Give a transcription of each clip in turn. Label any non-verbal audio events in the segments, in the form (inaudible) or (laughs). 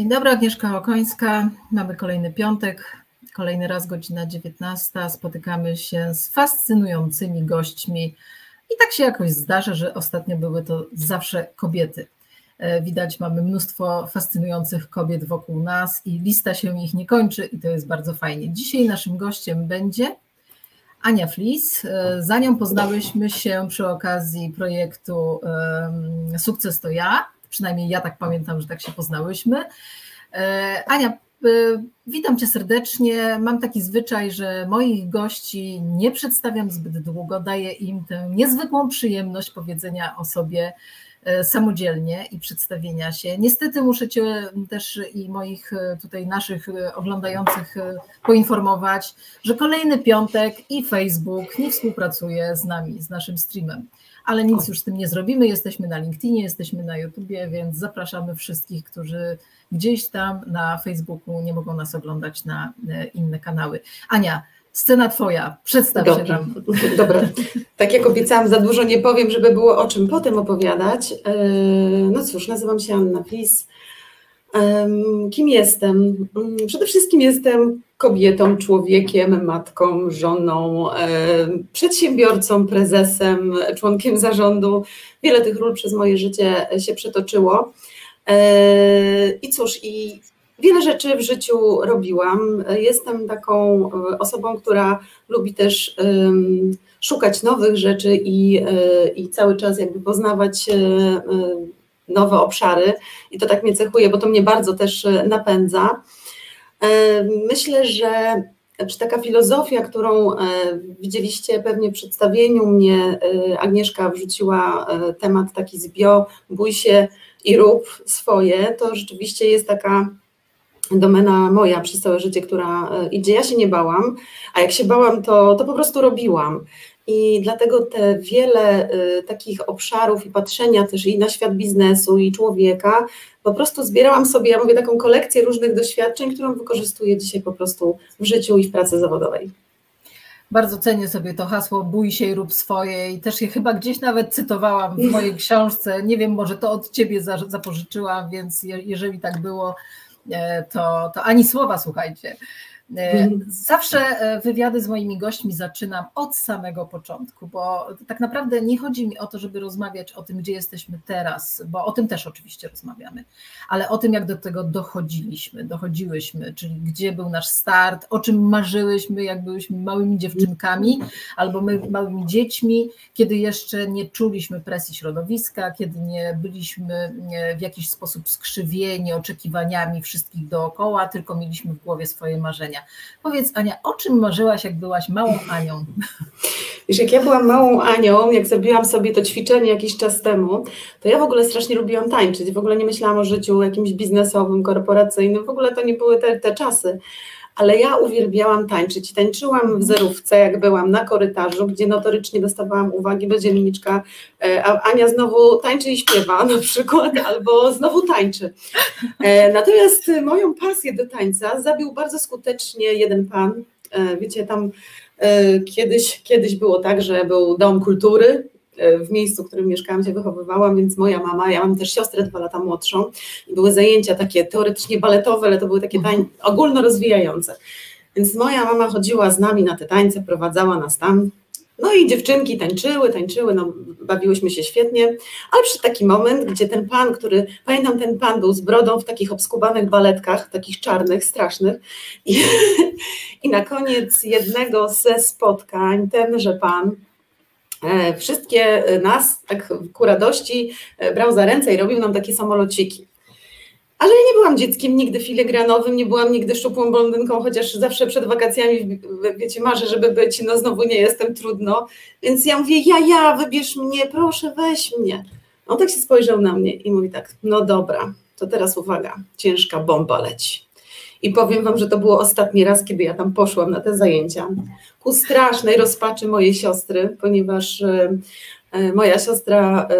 Dzień dobry, Agnieszka Okońska. Mamy kolejny piątek, kolejny raz godzina 19. Spotykamy się z fascynującymi gośćmi i tak się jakoś zdarza, że ostatnio były to zawsze kobiety. E, widać, mamy mnóstwo fascynujących kobiet wokół nas i lista się ich nie kończy i to jest bardzo fajnie. Dzisiaj naszym gościem będzie Ania Flis. E, za nią poznałyśmy się przy okazji projektu Sukces to ja Przynajmniej ja tak pamiętam, że tak się poznałyśmy. E, Ania, e, witam Cię serdecznie. Mam taki zwyczaj, że moich gości nie przedstawiam zbyt długo, daję im tę niezwykłą przyjemność powiedzenia o sobie e, samodzielnie i przedstawienia się. Niestety muszę Cię też i moich tutaj naszych oglądających poinformować, że kolejny piątek i Facebook nie współpracuje z nami, z naszym streamem ale nic już z tym nie zrobimy. Jesteśmy na LinkedInie, jesteśmy na YouTubie, więc zapraszamy wszystkich, którzy gdzieś tam na Facebooku nie mogą nas oglądać na e, inne kanały. Ania, Scena twoja, przedstaw Dobrze. się tam. Dobra, tak jak obiecałam, za dużo nie powiem, żeby było o czym potem opowiadać. E, no cóż, nazywam się Anna Plis. Kim jestem? Mm, przede wszystkim jestem kobietą, człowiekiem, matką, żoną, przedsiębiorcą, prezesem, członkiem zarządu. Wiele tych ról przez moje życie się przetoczyło. E, I cóż, i wiele rzeczy w życiu robiłam. Jestem taką e, osobą, która lubi też szukać nowych rzeczy i, e, i cały czas jakby poznawać nowe obszary i to tak mnie cechuje, bo to mnie bardzo też e, napędza. E, myślę, że taka filozofia, którą e, widzieliście pewnie w przedstawieniu mnie, Agnieszka wrzuciła temat taki z bio, bój się i rób swoje, to rzeczywiście jest taka domena moja przez całe życie, która idzie. Ja się nie bałam, a jak się bałam, to, to po prostu robiłam. I dlatego te wiele y, takich obszarów i patrzenia też i na świat biznesu i człowieka, po prostu zbierałam sobie, ja mówię, taką kolekcję różnych doświadczeń, którą wykorzystuję dzisiaj po prostu w życiu i w pracy zawodowej. Bardzo cenię sobie to hasło bój się i rób swoje i też je chyba gdzieś nawet cytowałam w mojej książce. Nie wiem, może to od ciebie zapożyczyłam, więc jeżeli tak było, e, to, to ani słowa słuchajcie. E. Zawsze e, wywiady z moimi gośćmi zaczynam od samego początku, bo tak naprawdę nie chodzi mi o to, żeby rozmawiać o tym, gdzie jesteśmy teraz, bo o tym też oczywiście rozmawiamy, ale o tym, jak do tego dochodziliśmy, dochodziłyśmy, czyli gdzie był nasz start, o czym marzyłyśmy, jak byłyśmy małymi dziewczynkami albo my małymi dziećmi, kiedy jeszcze nie czuliśmy presji środowiska, kiedy nie byliśmy w jakiś sposób skrzywieni oczekiwaniami wszystkich dookoła, tylko mieliśmy w głowie swoje marzenia. Powiedz Ania, o czym marzyłaś, jak byłaś małą Anią? Wiesz, jak ja byłam małą Anią, jak zrobiłam sobie to ćwiczenie jakiś czas temu, to ja w ogóle strasznie lubiłam tańczyć. W ogóle nie myślałam o życiu jakimś biznesowym, korporacyjnym. W ogóle to nie były te, te czasy ale ja uwielbiałam tańczyć. Tańczyłam w zerówce, jak byłam na korytarzu, gdzie notorycznie dostawałam uwagi do dzienniczka, e, a Ania znowu tańczy i śpiewa na przykład, (laughs) albo znowu tańczy. E, natomiast moją pasję do tańca zabił bardzo skutecznie jeden pan. E, wiecie, tam kiedyś, kiedyś było tak, że był dom kultury, w miejscu, w którym mieszkałam, się wychowywałam, więc moja mama, ja mam też siostrę dwa lata młodszą i były zajęcia takie teoretycznie baletowe, ale to były takie tań, ogólno rozwijające. Więc moja mama chodziła z nami na te tańce, prowadzała nas tam. No i dziewczynki tańczyły, tańczyły, no bawiłyśmy się świetnie, ale przyszedł taki moment, gdzie ten pan, który, pamiętam ten pan był z brodą w takich obskubanych baletkach, takich czarnych, strasznych i, (laughs) i na koniec jednego ze spotkań tenże pan E, wszystkie e, nas, tak ku radości, e, brał za ręce i robił nam takie samolociki. Ale ja nie byłam dzieckiem nigdy filigranowym, nie byłam nigdy szczupłą blondynką, chociaż zawsze przed wakacjami, wiecie, marzę, żeby być, no znowu nie jestem, trudno. Więc ja mówię, ja, ja, wybierz mnie, proszę, weź mnie. On tak się spojrzał na mnie i mówi tak, no dobra, to teraz uwaga, ciężka bomba leci. I powiem Wam, że to było ostatni raz, kiedy ja tam poszłam na te zajęcia. Ku strasznej rozpaczy mojej siostry, ponieważ e, e, moja siostra e,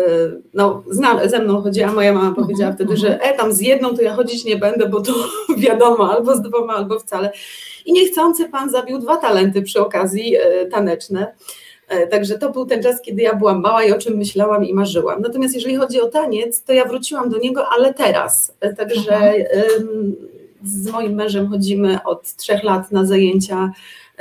no, ze mną chodziła, moja mama powiedziała wtedy, że e, tam z jedną to ja chodzić nie będę, bo to (laughs) wiadomo, albo z dwoma, albo wcale. I niechcący pan zabił dwa talenty przy okazji taneczne. Także to był ten czas, kiedy ja byłam mała i o czym myślałam i marzyłam. Natomiast jeżeli chodzi o taniec, to ja wróciłam do niego, ale teraz. Także z moim mężem chodzimy od trzech lat na zajęcia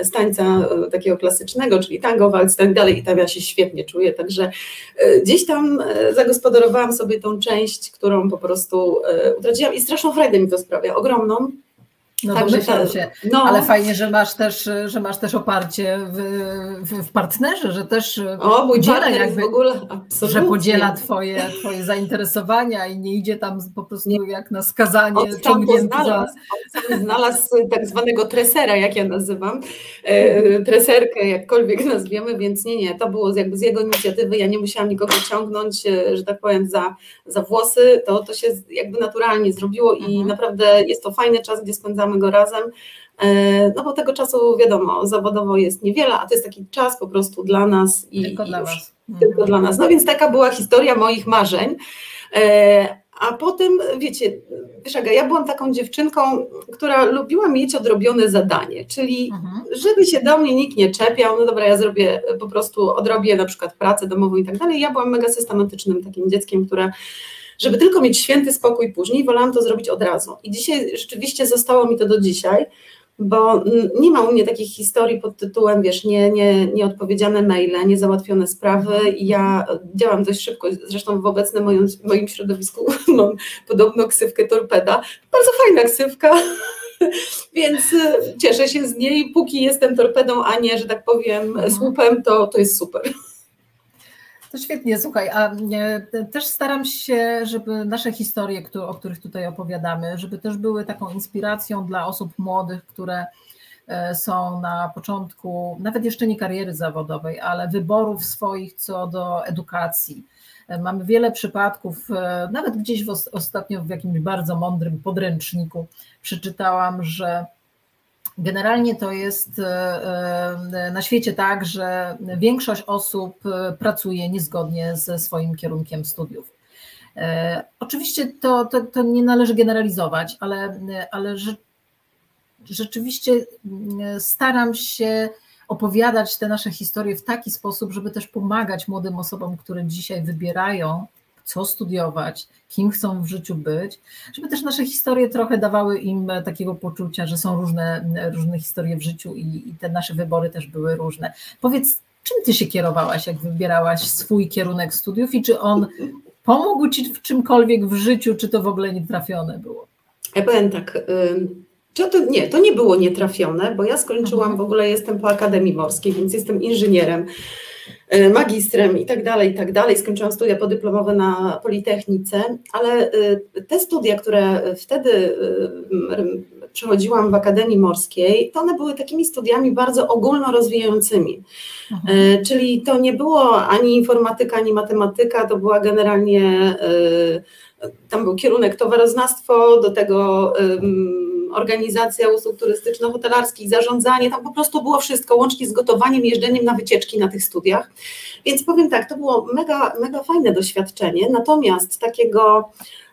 z tańca e, takiego klasycznego, czyli tango, walc i tak dalej i tam ja się świetnie czuję, także e, gdzieś tam e, zagospodarowałam sobie tą część, którą po prostu utraciłam i straszną frajdę mi to sprawia, ogromną, no Także ta, się. No. Ale fajnie, że masz też, że masz też oparcie w, w, w partnerze, że też o, mój podziela jakby, w ogóle, że podziela twoje, twoje zainteresowania i nie idzie tam po prostu nie. jak na skazanie ciągnięty znalazł, za... Znalazł tak zwanego tresera, jak ja nazywam, e, treserkę, jakkolwiek nazwiemy, więc nie, nie, to było jakby z jego inicjatywy, ja nie musiałam nikogo ciągnąć, e, że tak powiem, za, za włosy, to, to się jakby naturalnie zrobiło i mhm. naprawdę jest to fajny czas, gdzie spędzamy spędzamy go razem, e, no bo tego czasu wiadomo, zawodowo jest niewiele, a to jest taki czas po prostu dla nas i tylko dla was. Tylko dla nas. No więc taka była historia moich marzeń. E, a potem, wiecie, wiesz, ja byłam taką dziewczynką, która lubiła mieć odrobione zadanie, czyli mhm. żeby się do mnie nikt nie czepiał, no dobra, ja zrobię po prostu, odrobię na przykład pracę domową i tak dalej. Ja byłam mega systematycznym takim dzieckiem, które żeby tylko mieć święty spokój później, wolałam to zrobić od razu. I dzisiaj rzeczywiście zostało mi to do dzisiaj, bo nie ma u mnie takich historii pod tytułem, wiesz, nie, nie, nieodpowiedziane maile, niezałatwione sprawy. Ja działam dość szybko, zresztą w obecnym moim, moim środowisku (laughs) mam podobno ksywkę torpeda. Bardzo fajna ksywka, (laughs) więc y, cieszę się z niej. Póki jestem torpedą, a nie, że tak powiem, słupem, to, to jest super. To świetnie, słuchaj, a też staram się, żeby nasze historie, o których tutaj opowiadamy, żeby też były taką inspiracją dla osób młodych, które e, są na początku, nawet jeszcze nie kariery zawodowej, ale wyborów swoich co do edukacji. E, mamy wiele przypadków, e, nawet gdzieś w ostatnio w jakimś bardzo mądrym podręczniku przeczytałam, że Generalnie to jest e, e, na świecie tak, że większość osób e, pracuje niezgodnie ze swoim kierunkiem studiów. Oczywiście to, to, to nie należy generalizować, ale, ale rzeczywiście staram się opowiadać te nasze historie w taki sposób, żeby też pomagać młodym osobom, które dzisiaj wybierają co studiować, kim chcą w życiu być, żeby też nasze historie trochę dawały im takiego poczucia, że są różne, różne historie w życiu i, i te nasze wybory też były różne. Powiedz, czym ty się kierowałaś, jak wybierałaś swój kierunek studiów i czy on pomógł ci w czymkolwiek w życiu, czy to w ogóle nietrafione było? Ja powiem tak. Czy to, nie, to nie było nietrafione, bo ja skończyłam, mhm. w ogóle jestem po Akademii Morskiej, więc jestem inżynierem. E, magistrem i tak dalej, i tak dalej. Skończyłam studia podyplomowe na Politechnice, ale e, te studia, które wtedy e, przechodziłam w Akademii Morskiej, to one były takimi studiami bardzo ogólnorozwijającymi. Mhm. Czyli to nie było ani informatyka, ani matematyka, to była generalnie, tam był kierunek towaroznawstwo, do tego organizacja usług turystyczno-hotelarskich, zarządzanie, tam po prostu było wszystko, łącznie z gotowaniem, jeżdżeniem na wycieczki na tych studiach. Więc powiem tak, to było mega, mega fajne doświadczenie, natomiast takiego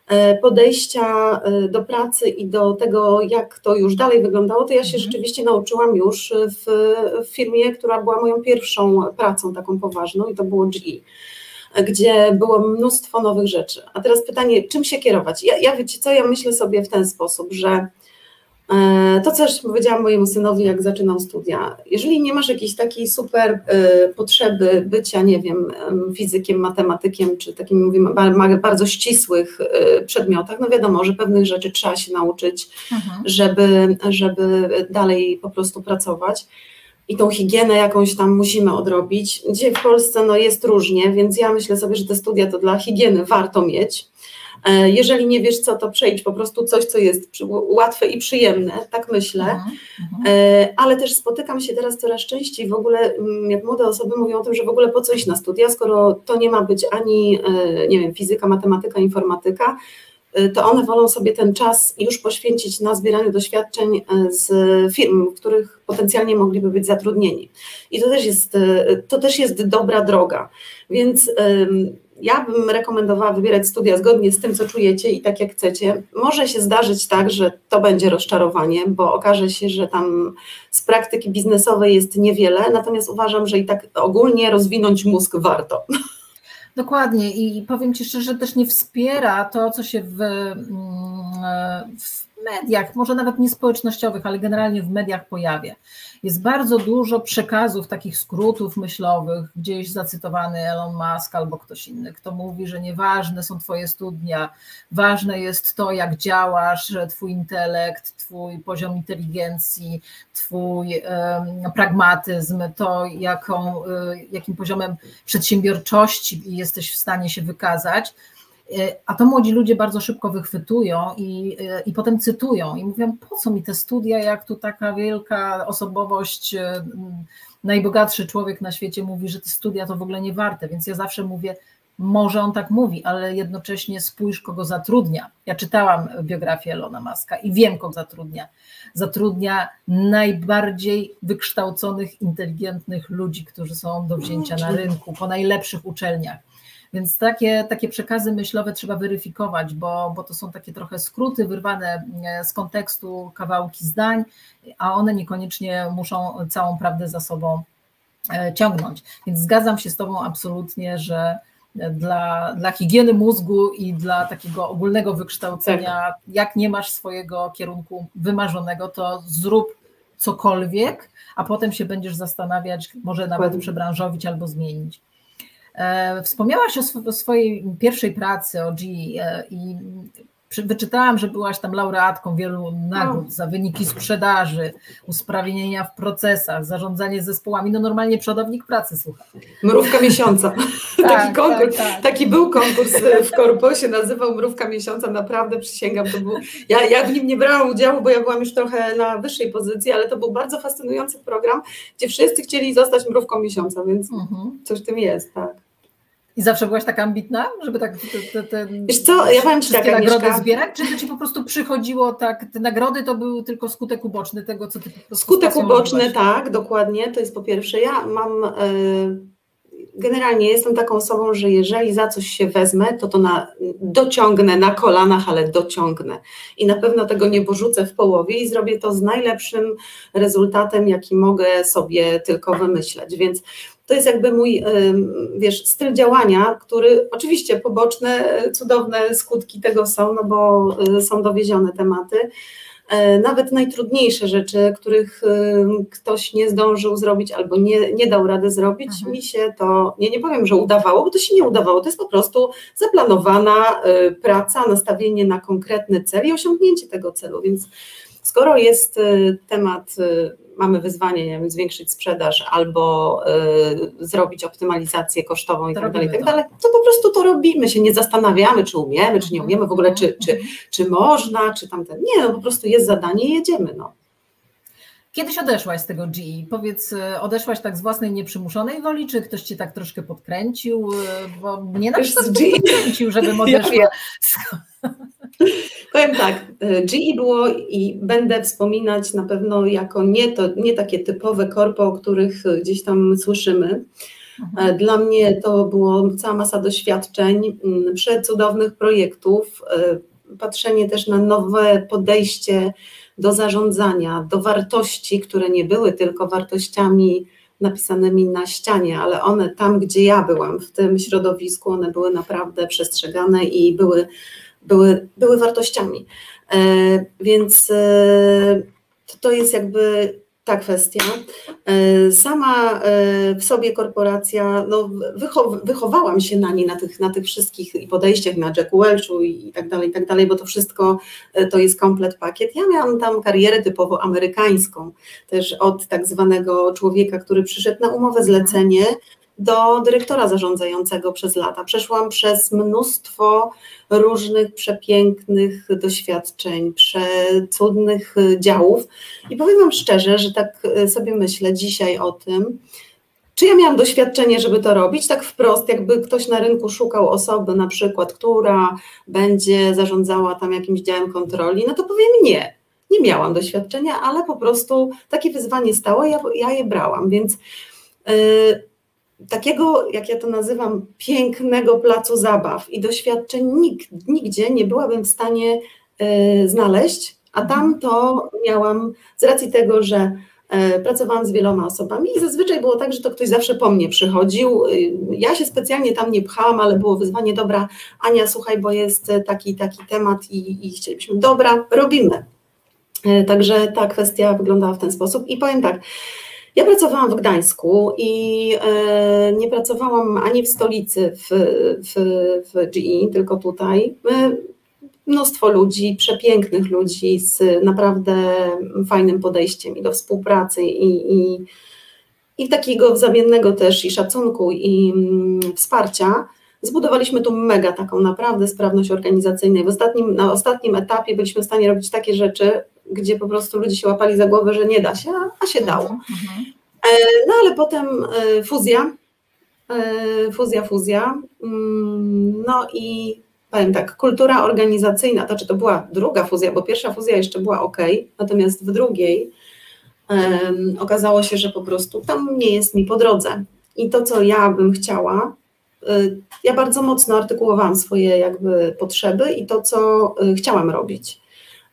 e, podejścia e, do pracy i do tego, jak to już dalej wyglądało, to ja się mhm. rzeczywiście nauczyłam już w, w firmie, która była moją pierwszą pracą taką poważną i to było GE gdzie było mnóstwo nowych rzeczy. A teraz pytanie, czym się kierować? Ja, ja wiecie co, ja myślę sobie w ten sposób, że E, to też powiedziałam mojemu synowi, jak zaczynał studia. Jeżeli nie masz jakiejś takiej super e, potrzeby bycia, nie wiem, fizykiem, matematykiem, czy takim mówimy, bardzo ścisłych e, przedmiotach, no wiadomo, że pewnych rzeczy trzeba się nauczyć, mhm. żeby, żeby dalej po prostu pracować. I tą higienę jakąś tam musimy odrobić. Dzisiaj w Polsce no, jest różnie, więc ja myślę sobie, że te studia to dla higieny warto mieć jeżeli nie wiesz co, to przejdź po prostu coś, co jest łatwe i przyjemne, tak myślę. Mhm, mhm. E, ale też spotykam się teraz coraz częściej w ogóle, mm, jak młode osoby mówią o tym, że w ogóle po coś na studia, skoro to nie ma być ani, e, nie wiem, fizyka, matematyka, informatyka, to one wolą sobie ten czas już poświęcić na zbieranie doświadczeń z firm, w których potencjalnie mogliby być zatrudnieni. I to też jest, to też jest dobra droga. Więc ja bym rekomendowała wybierać studia zgodnie z tym, co czujecie i tak jak chcecie. Może się zdarzyć tak, że to będzie rozczarowanie, bo okaże się, że tam z praktyki biznesowej jest niewiele, natomiast uważam, że i tak ogólnie rozwinąć mózg warto. (laughs) Dokładnie i powiem Ci szczerze, że też nie wspiera to, co się w, mm, w mediach, może nawet nie społecznościowych, ale generalnie w mediach pojawia. Jest bardzo dużo przekazów, takich skrótów myślowych, gdzieś zacytowany Elon Musk albo ktoś inny, kto mówi, że nieważne są Twoje studia, ważne jest to, jak działasz, Twój intelekt, Twój poziom inteligencji, Twój pragmatyzm, to jaką, jakim poziomem przedsiębiorczości jesteś w stanie się wykazać. E, a to młodzi ludzie bardzo szybko wychwytują i, e, i potem cytują i mówią, po co mi te studia, jak tu taka wielka osobowość, najbogatszy człowiek na świecie mówi, że te studia to w ogóle nie warte, więc ja zawsze mówię, może on tak mówi, ale jednocześnie spójrz, kogo zatrudnia. Ja czytałam biografię Elona Muska i wiem, kogo zatrudnia. Zatrudnia najbardziej wykształconych, inteligentnych ludzi, którzy są do wzięcia na rynku, po najlepszych uczelniach. Więc takie, takie przekazy myślowe trzeba weryfikować, bo, bo to są takie trochę skróty, wyrwane e, z kontekstu kawałki zdań, a one niekoniecznie muszą całą prawdę za sobą e, ciągnąć. Więc zgadzam się z Tobą absolutnie, że dla, dla higieny mózgu i dla takiego ogólnego wykształcenia, tak. jak nie masz swojego kierunku wymarzonego, to zrób cokolwiek, a potem się będziesz zastanawiać, może nawet przebranżowić albo zmienić. E, wspomniałaś o swojej pierwszej pracy, o G e, i wyczytałam, że byłaś tam laureatką wielu nagród za wyniki sprzedaży, usprawnienia w procesach, zarządzanie zespołami, no normalnie przodownik pracy, słuchaj. Mrówka miesiąca. (laughs) tak, taki konkurs, tak, tak. taki był konkurs w korpusie, nazywał Mrówka miesiąca, naprawdę przysięgam, to był, ja, ja w nim nie brałam udziału, bo ja byłam już trochę na wyższej pozycji, ale to był bardzo fascynujący program, gdzie wszyscy chcieli zostać Mrówką miesiąca, więc mhm. coś w tym jest, tak. I zawsze byłaś taka ambitna, żeby tak te, te, Wiesz co, ja powiem Ci tak, nagrody zbierać? Czy to Ci po prostu przychodziło tak, te nagrody to był tylko skutek uboczny tego, co Ty po Skutek uboczny, tak, dokładnie, to jest po pierwsze. Ja mam... Yy generalnie jestem taką osobą, że jeżeli za coś się wezmę, to to na, dociągnę na kolanach, ale dociągnę. I na pewno tego nie porzucę w połowie i zrobię to z najlepszym rezultatem, jaki mogę sobie tylko wymyśleć. Więc to jest jakby mój, wiesz, styl działania, który oczywiście poboczne, cudowne skutki tego są, no bo y, są dowiezione tematy, E, nawet najtrudniejsze rzeczy, których e, ktoś nie zdążył zrobić albo nie, nie dał rady zrobić, mhm. mi się to, nie, nie powiem, że udawało, bo to się nie udawało, to jest po prostu zaplanowana e, praca, nastawienie na konkretny cel i osiągnięcie tego celu, więc skoro jest temat mamy wyzwanie, nie wiem, zwiększyć sprzedaż albo y, zrobić optymalizację kosztową i tak dalej, i tak dalej, to po prostu to robimy, się nie zastanawiamy, czy umiemy, czy nie umiemy, w ogóle czy, czy, czy można, czy tamten. Nie, no po prostu jest zadanie i jedziemy, no. Kiedyś odeszłaś z tego GE? Powiedz, y, odeszłaś tak z własnej nieprzymuszonej woli, czy ktoś cię tak troszkę podkręcił? Y, bo mnie na przykład podkręcił, żebym odeszła. Ja, ja. (laughs) (laughs) Powiem tak, GE było i będę wspominać na pewno jako nie, to, nie takie typowe korpo, o których gdzieś tam słyszymy. Mhm. E, dla mnie to było cała masa doświadczeń, przecudownych projektów, e, patrzenie też na nowe podejście do zarządzania, do wartości, które nie były tylko wartościami napisanymi na ścianie, ale one tam, gdzie ja byłam, w tym środowisku, one były naprawdę przestrzegane i były były, były wartościami. E, więc e, to jest jakby ta kwestia. E, sama w sobie korporacja, no wychowałam się na niej, na tych, na tych wszystkich podejściach, na Jacku Welchu i tak dalej, i tak dalej, bo to wszystko to jest komplet pakiet. Ja miałam tam karierę typowo amerykańską, też od tak zwanego człowieka, który przyszedł na umowę zlecenie, do dyrektora zarządzającego przez lata. Przeszłam przez mnóstwo różnych przepięknych doświadczeń, przecudnych działów i powiem Wam szczerze, że tak sobie myślę dzisiaj o tym, Czy ja miałam doświadczenie, żeby to robić? Tak wprost, jakby ktoś na rynku szukał osoby, na przykład, która będzie zarządzała tam jakimś działem kontroli, no to powiem nie. Nie miałam doświadczenia, ale po prostu takie wyzwanie stało, ja, ja je brałam, więc yy, takiego, jak ja to nazywam, pięknego placu zabaw i doświadczeń nigdzie nie byłabym w stanie yy, znaleźć, a tam to miałam z racji tego, że E, pracowałam z wieloma osobami i zazwyczaj było tak, że to ktoś zawsze po mnie przychodził. E, ja się specjalnie tam nie pchałam, ale było wyzwanie, dobra, Ania, słuchaj, bo jest taki, taki temat i, i chcielibyśmy, dobra, robimy. E, także ta kwestia wyglądała w ten sposób i powiem tak, ja pracowałam w Gdańsku i nie pracowałam ani w stolicy w, w, w GE, tylko tutaj mnóstwo ludzi, przepięknych ludzi z naprawdę fajnym podejściem i do współpracy i, i, i takiego wzajemnego też i szacunku i mm, wsparcia. Zbudowaliśmy tu mega taką naprawdę sprawność organizacyjną. W ostatnim, na ostatnim etapie byliśmy w stanie robić takie rzeczy, gdzie po prostu ludzie się łapali za głowę, że nie da się, a się dało. Mhm, mhm. E, no ale potem e, fuzja, e, fuzja, fuzja. Mm, no i powiem tak, kultura organizacyjna, to czy to była druga fuzja, bo pierwsza fuzja jeszcze była ok, natomiast w drugiej um, okazało się, że po prostu tam nie jest mi po drodze. I to, co ja bym chciała, ja bardzo mocno artykułowałam swoje jakby potrzeby i to, co y, chciałam robić.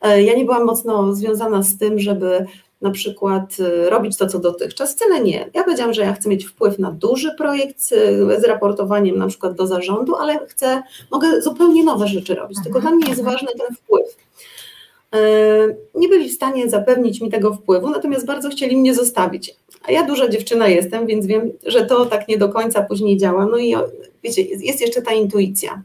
Y, ja nie byłam mocno związana z tym, żeby na przykład y, robić to, co dotychczas. Wcale nie. Ja powiedziałam, że ja chcę mieć wpływ na duży projekt z raportowaniem na przykład do zarządu, ale chcę, mogę zupełnie nowe rzeczy robić, tylko dla mnie jest mhm. ważny ten wpływ. Y, nie byli w stanie zapewnić mi tego wpływu, natomiast bardzo chcieli mnie zostawić. A ja duża dziewczyna jestem, więc wiem, że to tak nie do końca później działa. No i wiecie, jest jeszcze ta intuicja.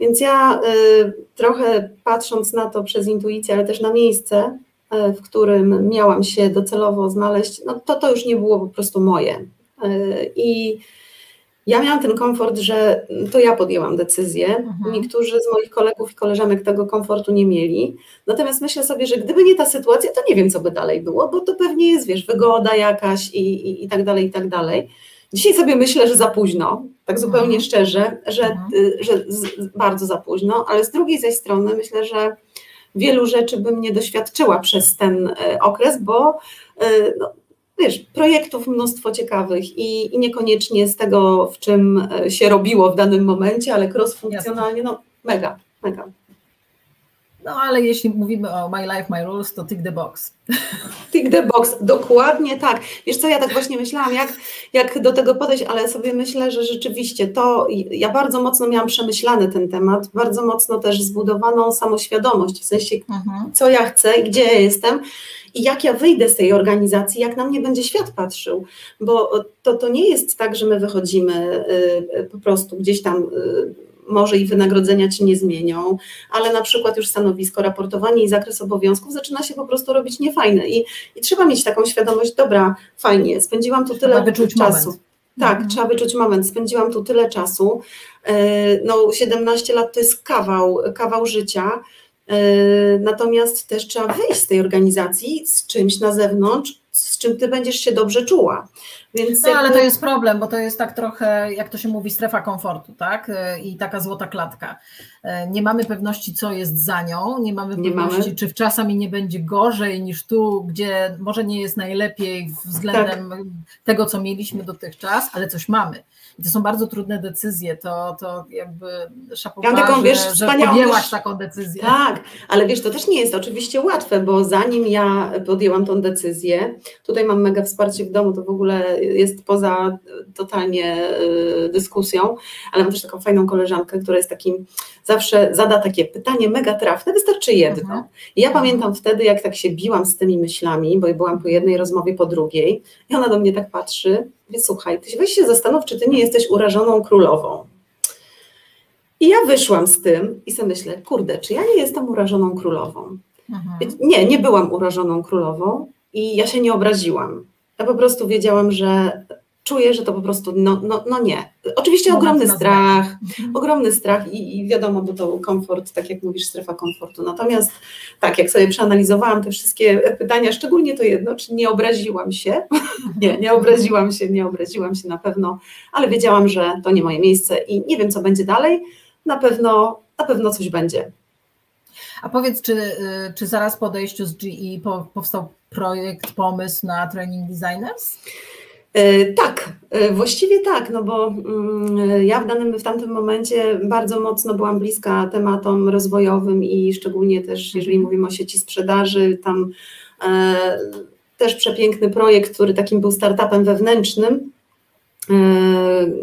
Więc ja y, trochę patrząc na to przez intuicję, ale też na miejsce, E, w którym miałam się docelowo znaleźć, no to to już nie było po prostu moje. E, I ja miałam ten komfort, że to ja podjęłam decyzję. Mhm. Niektórzy z moich kolegów i koleżanek tego komfortu nie mieli. Natomiast myślę sobie, że gdyby nie ta sytuacja, to nie wiem, co by dalej było, bo to pewnie jest, wiesz, wygoda jakaś i, i, i tak dalej, i tak dalej. Dzisiaj sobie myślę, że za późno, tak zupełnie mhm. szczerze, że, mhm. że z, bardzo za późno, ale z drugiej zaś strony myślę, że wielu rzeczy bym nie doświadczyła przez ten e, okres, bo e, no, wiesz, projektów mnóstwo ciekawych i, i, niekoniecznie z tego, w czym e, się robiło w danym momencie, ale cross-funkcjonalnie, no mega, mega. No ale jeśli mówimy o My Life, My Rules, to tick the box. (laughs) Tick the box, dokładnie tak. Wiesz co, ja tak właśnie myślałam, jak, jak do tego podejść, ale sobie myślę, że rzeczywiście to, ja bardzo mocno miałam przemyślany ten temat, bardzo mocno też zbudowaną samoświadomość, w sensie mhm. co ja chcę i gdzie ja jestem i jak ja wyjdę z tej organizacji, jak na mnie będzie świat patrzył, bo to, to nie jest tak, że my wychodzimy y, po prostu gdzieś tam y, może i wynagrodzenia ci nie zmienią, ale na przykład już stanowisko, raportowanie i zakres obowiązków zaczyna się po prostu robić niefajne i, i trzeba mieć taką świadomość, dobra, fajnie, spędziłam tu tyle czasu. Moment. Tak, mhm. trzeba wyczuć moment. Spędziłam tu tyle czasu. E, no, 17 lat to jest kawał, kawał życia. E, natomiast też trzeba wyjść z tej organizacji z czymś na zewnątrz, z czym ty będziesz się dobrze czuła. Więc no, ale to jest problem, bo to jest tak trochę, jak to się mówi, strefa komfortu, tak? I taka złota klatka. Nie mamy pewności, co jest za nią, nie mamy nie pewności, mamy. czy czasami nie będzie gorzej niż tu, gdzie może nie jest najlepiej względem tak. tego, co mieliśmy dotychczas, ale coś mamy. To są bardzo trudne decyzje, to, to jakby szapowa, ja taką, wiesz, że, że podjęłaś też, taką decyzję. Tak, ale wiesz, to też nie jest oczywiście łatwe, bo zanim ja podjęłam tą decyzję, tutaj mam mega wsparcie w domu, to w ogóle jest poza totalnie y, dyskusją, ale mam też taką fajną koleżankę, która jest takim, zawsze zada takie pytanie mega trafne, wystarczy jedno. Mhm. I ja pamiętam wtedy, jak tak się biłam z tymi myślami, bo byłam po jednej rozmowie, po drugiej i ona do mnie tak patrzy, słuchaj, ty weź się zastanów, czy ty nie jesteś urażoną królową. I ja wyszłam z tym i sobie myślę, kurde, czy ja nie jestem urażoną królową? Mhm. Nie, nie byłam urażoną królową i ja się nie obraziłam. Ja po prostu wiedziałam, że czuję, że to po prostu, no, no, no nie. Oczywiście ogromny strach, mhm. ogromny strach i, i, wiadomo, bo to komfort, tak jak mówisz, strefa komfortu. Natomiast tak, jak sobie przeanalizowałam te wszystkie pytania, szczególnie to jedno, czy nie obraziłam się? (laughs) nie, nie obraziłam się, nie obraziłam się na pewno, ale wiedziałam, że to nie moje miejsce i nie wiem, co będzie dalej. Na pewno, na pewno coś będzie. A powiedz, czy, y, czy zaraz po odejściu z GE powstał projekt, pomysł na Training Designers? E, tak, e, właściwie tak, no bo mm, ja w danym, w tamtym momencie bardzo mocno byłam bliska tematom rozwojowym i szczególnie też, jeżeli mówimy o sieci sprzedaży, tam e, też przepiękny projekt, który takim był startupem wewnętrznym,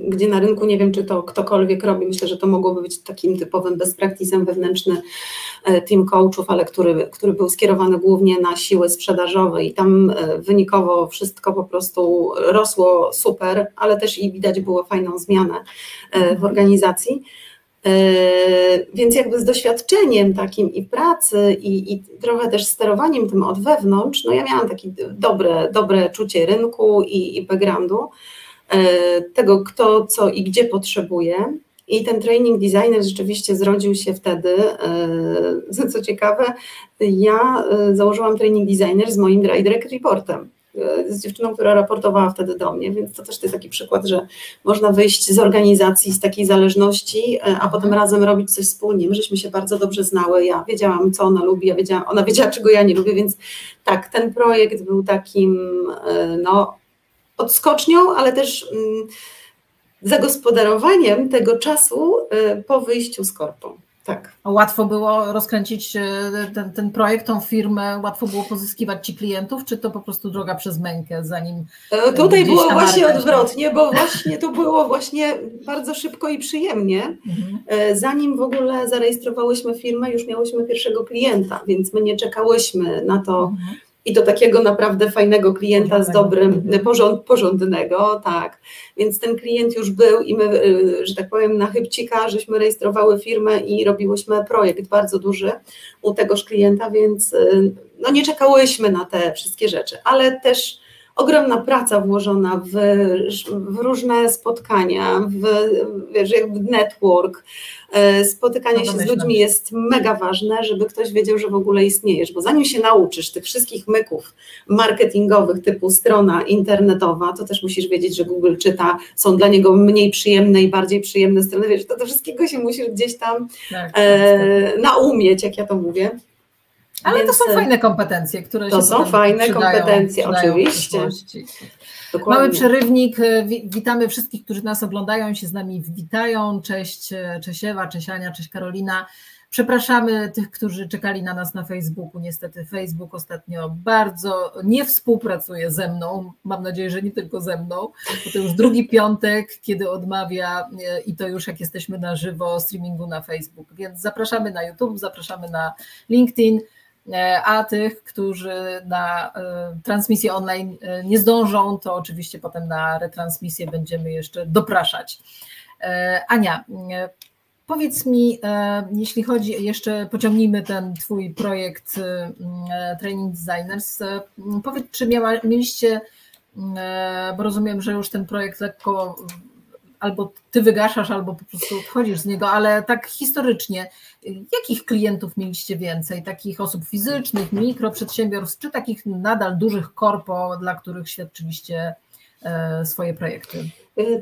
gdzie na rynku nie wiem, czy to ktokolwiek robi. Myślę, że to mogłoby być takim typowym best practice'em wewnętrzny E, team coachów, ale który, który był skierowany głównie na siły sprzedażowe i tam e, wynikowo wszystko po prostu rosło super, ale też i widać było fajną zmianę e, w organizacji. Więc jakby z doświadczeniem takim i pracy, i, i, trochę też sterowaniem tym od wewnątrz, no ja miałam takie dobre, dobre czucie rynku i, i backgroundu, tego kto, co i gdzie potrzebuje. I ten training designer rzeczywiście zrodził się wtedy. E, (laughs) co ciekawe, ja e, założyłam training designer z moim direct reportem e, z dziewczyną, która raportowała wtedy do mnie, więc to też to jest taki przykład, że można wyjść z organizacji, z takiej zależności, a potem mhm. razem robić coś wspólnie. My żeśmy się bardzo dobrze znały, ja wiedziałam, co ona lubi, ja wiedziałam, ona wiedziała, (laughs) czego ja nie lubię, więc tak, ten projekt był takim, no, odskocznią, ale też mm, zagospodarowaniem tego czasu y, po wyjściu z korpą. Tak. Łatwo było rozkręcić y, ten, ten projekt, tą firmę, łatwo było pozyskiwać ci klientów, czy to po prostu droga przez mękę, zanim. E, tutaj było właśnie odwrotnie, bo właśnie to było właśnie bardzo szybko i przyjemnie. Mhm. E, zanim w ogóle zarejestrowałyśmy firmę, już miałyśmy pierwszego klienta, więc my nie czekałyśmy na to. Mhm i do takiego naprawdę fajnego klienta z dobrym, porząd, porządnego, tak. Więc ten klient już był i my, y, że tak powiem, na chybcika, żeśmy rejestrowały firmę i robiłyśmy projekt bardzo duży u tegoż klienta, więc y, no nie czekałyśmy na te wszystkie rzeczy, ale też ogromna praca włożona w, w różne spotkania, w, wiesz, jakby network, e, spotykanie no się z ludźmi jest mega ważne, żeby ktoś wiedział, że w ogóle istniejesz, bo zanim się nauczysz tych wszystkich myków marketingowych typu strona internetowa, to też musisz wiedzieć, że Google czyta, są dla niego mniej przyjemne i bardziej przyjemne strony, wiesz, to, to wszystkiego się musisz gdzieś tam tak, e, tak. naumieć, jak ja to mówię. Ale Więc, to są fajne kompetencje, które to się są fajne przydają, kompetencje, przydają oczywiście. Dokładnie. Mały przerywnik. Witamy wszystkich, którzy nas oglądają się z nami witają. Cześć, cześć Ewa, cześć Ania, cześć Karolina. Przepraszamy tych, którzy czekali na nas na Facebooku. Niestety Facebook ostatnio bardzo nie współpracuje ze mną. Mam nadzieję, że nie tylko ze mną, bo to już drugi piątek, kiedy odmawia i to już jak jesteśmy na żywo streamingu na Facebook. Więc zapraszamy na YouTube, zapraszamy na LinkedIn. E, a tych, którzy na e, transmisję online e, nie zdążą, to oczywiście potem na retransmisję będziemy jeszcze dopraszać. Ania, powiedz mi, jeśli chodzi, jeszcze pociągnijmy ten Twój projekt Training Designers, powiedz, czy miała, mieliście, bo rozumiem, że już ten projekt lekko albo ty wygaszasz, albo po prostu odchodzisz z niego, ale tak historycznie, jakich klientów mieliście więcej? Takich osób fizycznych, mikroprzedsiębiorstw, czy takich nadal dużych korpo, dla których świadczyliście e, swoje projekty?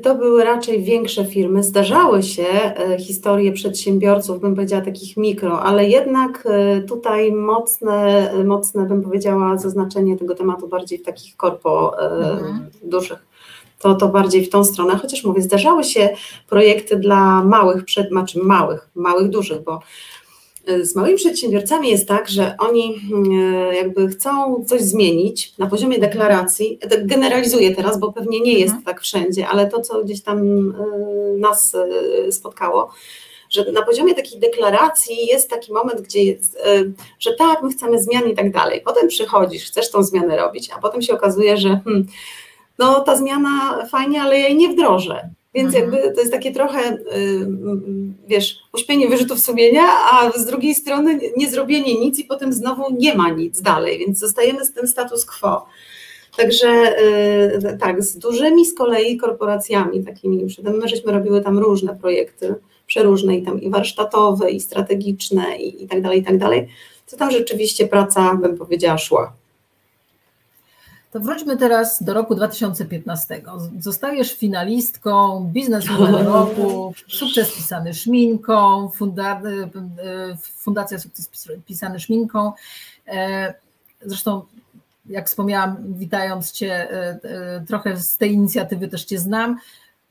To były raczej większe firmy. Zdarzały się e, historie przedsiębiorców, bym powiedziała takich mikro, ale jednak e, tutaj mocne, mocne bym powiedziała, zaznaczenie tego tematu bardziej w takich korpo mhm. dużych to, to bardziej w tą stronę, chociaż mówię, zdarzały się projekty dla małych, przed, znaczy małych, małych, dużych, bo y, z małymi przedsiębiorcami jest tak, że oni y, jakby chcą coś zmienić na poziomie deklaracji. Tak generalizuję teraz, bo pewnie nie jest mhm. tak wszędzie, ale to, co gdzieś tam y, nas spotkało, że na poziomie takiej deklaracji jest taki moment, gdzie jest, że tak, my chcemy zmian i tak dalej. Potem przychodzisz, chcesz tą zmianę robić, a potem się okazuje, że hmm, no ta zmiana fajnie, ale ja jej nie wdrożę. Więc mhm. jakby to jest takie trochę, y, wiesz, uśpienie wyrzutów sumienia, a z drugiej strony nie zrobienie nic i potem znowu nie ma nic dalej, więc zostajemy z tym status quo. Także tak, z dużymi z kolei korporacjami takimi, my żeśmy robiły tam różne projekty, przeróżne i tam i warsztatowe, i strategiczne, i, i tak dalej, i tak dalej, to tam rzeczywiście praca, bym powiedziała, szła. To wróćmy teraz do roku 2015. Zostajesz finalistką Bizneswoman Roku, sukces pisany szminką, funda, e, Fundacja Sukces pisany szminką. E, zresztą, jak wspomniałam, witając Cię, e, trochę z tej inicjatywy też Cię znam.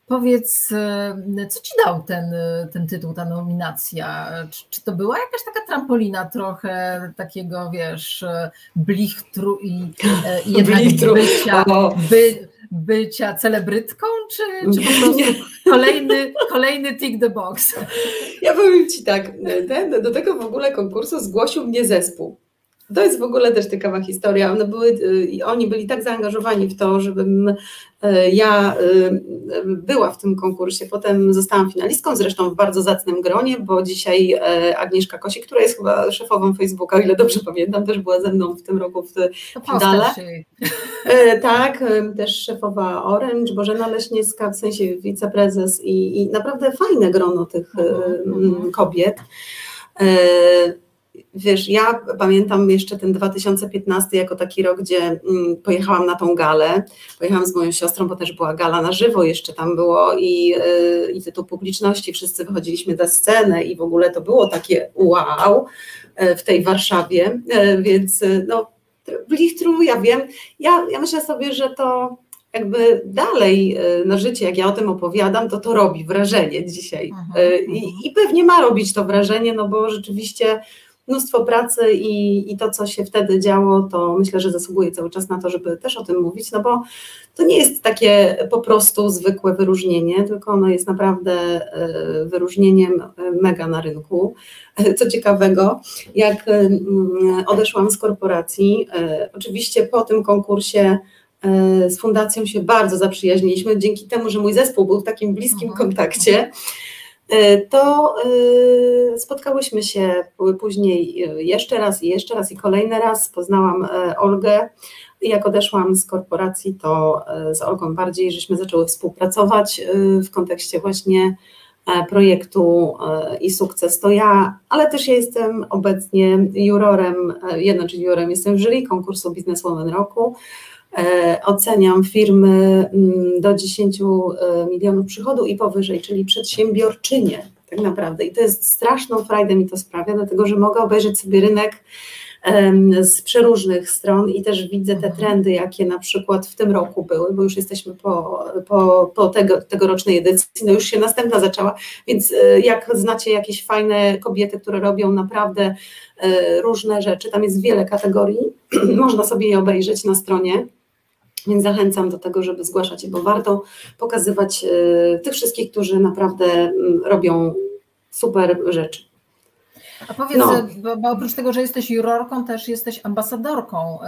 Powiedz, e, co ci dał ten, e, ten tytuł, ta nominacja? Czy, czy, to była jakaś taka trampolina trochę takiego, wiesz, blichtru i, i (laughs) jednak blichtru. bycia, by, bycia celebrytką, czy, czy po (laughs) prostu kolejny, kolejny tick the box? Ja powiem Ci tak, ten, do tego w ogóle konkursu zgłosił mnie zespół. To jest w ogóle też ciekawa historia. One były, y, oni byli tak zaangażowani w to, żebym y, ja y, była w tym konkursie. Potem zostałam finalistką, zresztą w bardzo zacnym gronie, bo dzisiaj Agnieszka Kosi, która jest chyba szefową Facebooka, o ile dobrze pamiętam, też była ze mną w tym roku w finale. Tak, też szefowa Orange, Bożena Leśniewska, w sensie wiceprezes i, i naprawdę fajne grono tych uh-huh. kobiet. Wiesz, ja pamiętam jeszcze ten 2015 jako taki rok, gdzie mm, pojechałam na tą galę. Pojechałam z moją siostrą, bo też była gala na żywo, jeszcze tam było i, yy, i tytuł publiczności, wszyscy wychodziliśmy na scenę i w ogóle to było takie wow yy, w tej Warszawie, yy, więc no, Blichtru, ja wiem, ja, ja myślę sobie, że to jakby dalej na życie, jak ja o tym opowiadam, to to robi wrażenie dzisiaj. Mhm, I, mhm. I, pewnie ma robić to wrażenie, no bo rzeczywiście mnóstwo pracy i, i to, co się wtedy działo, to myślę, że zasługuje cały czas na to, żeby też o tym mówić, no bo to nie jest takie po prostu zwykłe wyróżnienie, tylko ono jest naprawdę e, wyróżnieniem e, mega na rynku. E, co ciekawego, jak odeszłam z korporacji, oczywiście po tym konkursie z fundacją się bardzo zaprzyjaźniliśmy, dzięki temu, że mój zespół był w takim bliskim kontakcie. E, to e, spotkałyśmy się później jeszcze raz i jeszcze raz i kolejny raz. Poznałam e, Olgę. I jak odeszłam z korporacji, to z Olgą bardziej żeśmy zaczęły współpracować w kontekście właśnie projektu i sukces. To ja, ale też ja jestem obecnie jurorem, jedno czyli jurorem, jestem w jury konkursu Bizneswoman Roku, E, oceniam firmy mm, do 10 e, milionów przychodu i powyżej, czyli przedsiębiorczynie tak naprawdę. I to jest straszną frajdę mi to sprawia, dlatego że mogę obejrzeć sobie rynek z przeróżnych stron i też widzę te mhm. trendy, jakie na przykład w tym roku były, bo już jesteśmy po, po, po tego, tegorocznej edycji, no już się następna zaczęła, więc e, jak znacie jakieś fajne kobiety, które robią naprawdę różne rzeczy, tam jest wiele kategorii, (clears throat) można sobie je obejrzeć na stronie więc zachęcam do tego, żeby zgłaszać je, bo warto pokazywać e, tych wszystkich, którzy naprawdę mm, robią super rzeczy. A powiedz, no. bo, bo, oprócz tego, że jesteś jurorką, też jesteś ambasadorką.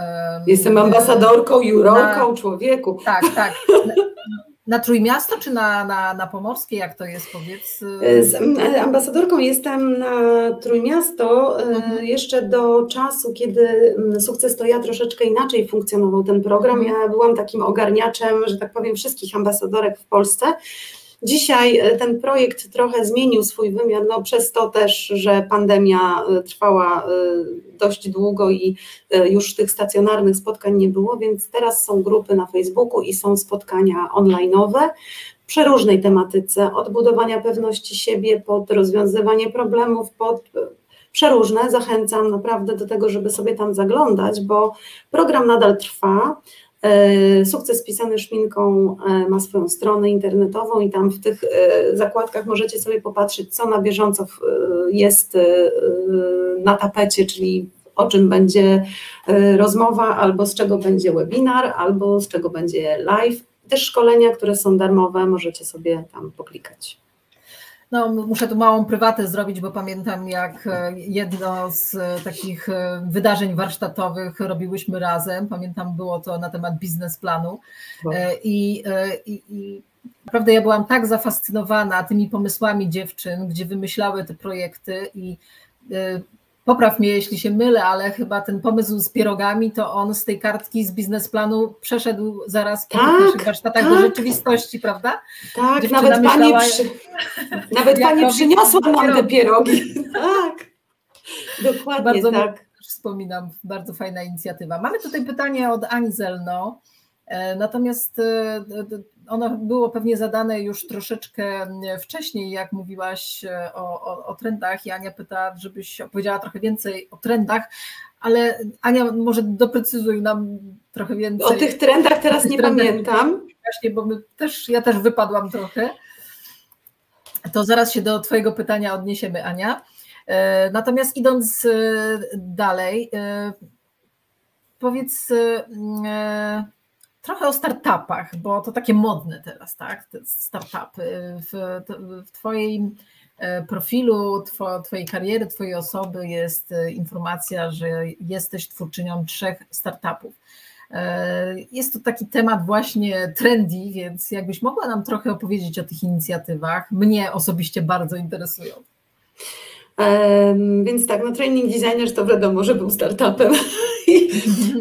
Jestem ambasadorką, jurorką, na, człowieku. Tak, tak. (laughs) Na Trójmiasto czy na, na, na Pomorskie, jak to jest, powiedz? Z ambasadorką jestem na Trójmiasto mhm. jeszcze do czasu, kiedy Sukces to ja troszeczkę inaczej funkcjonował ten program. Mhm. Ja byłam takim ogarniaczem, że tak powiem, wszystkich ambasadorek w Polsce. Dzisiaj e, ten projekt trochę zmienił swój wymiar, no przez to też, że pandemia e, trwała e, dość długo i już tych stacjonarnych spotkań nie było, więc teraz są grupy na Facebooku i są spotkania online'owe przeróżnej tematyce, od budowania pewności siebie, pod rozwiązywanie problemów, pod przeróżne. Zachęcam naprawdę do tego, żeby sobie tam zaglądać, bo program nadal trwa. E, sukces pisany szminką e, ma swoją stronę internetową i tam w tych e, zakładkach możecie sobie popatrzeć, co na bieżąco jest na tapecie, czyli o czym będzie rozmowa, albo z czego będzie webinar, albo z czego będzie live. Też szkolenia, które są darmowe, możecie sobie tam poklikać. No, muszę tu małą prywatę zrobić, bo pamiętam, jak e, jedno z e, takich e, wydarzeń warsztatowych robiłyśmy razem. Pamiętam, było to na temat biznesplanu. I, i, i naprawdę ja byłam tak zafascynowana tymi pomysłami dziewczyn, gdzie wymyślały te projekty i popraw mnie, jeśli się mylę, ale chyba ten pomysł z pierogami, to on z tej kartki z biznesplanu przeszedł zaraz po tak, naszych warsztatach tak. do rzeczywistości, prawda? Tak, Dziewczyna nawet pani, przy, nawet pani przyniosła nam te pierogi. (laughs) tak, dokładnie bardzo tak. Wspominam, bardzo fajna inicjatywa. Mamy tutaj pytanie od Ani Zelno. E, natomiast e, ono było pewnie zadane już troszeczkę wcześniej, jak mówiłaś e, o, o, o trendach i Ania pyta, żebyś opowiedziała trochę więcej o trendach, ale Ania może doprecyzuj nam trochę więcej. O tych trendach teraz tych nie trendach. pamiętam. Właśnie, bo my też, ja też wypadłam trochę. To zaraz się do Twojego pytania odniesiemy, Ania. Natomiast idąc dalej, powiedz trochę o startupach, bo to takie modne teraz, tak? Te startupy. W, w Twoim e, profilu, Twojej kariery, Twojej osoby jest e, informacja, że jesteś twórczynią trzech startupów. E, jest to taki temat właśnie trendy, więc jakbyś mogła nam trochę opowiedzieć o tych inicjatywach. Mnie osobiście bardzo interesują. Więc tak, no training designer to wiadomo, że był startupem (laughs) i,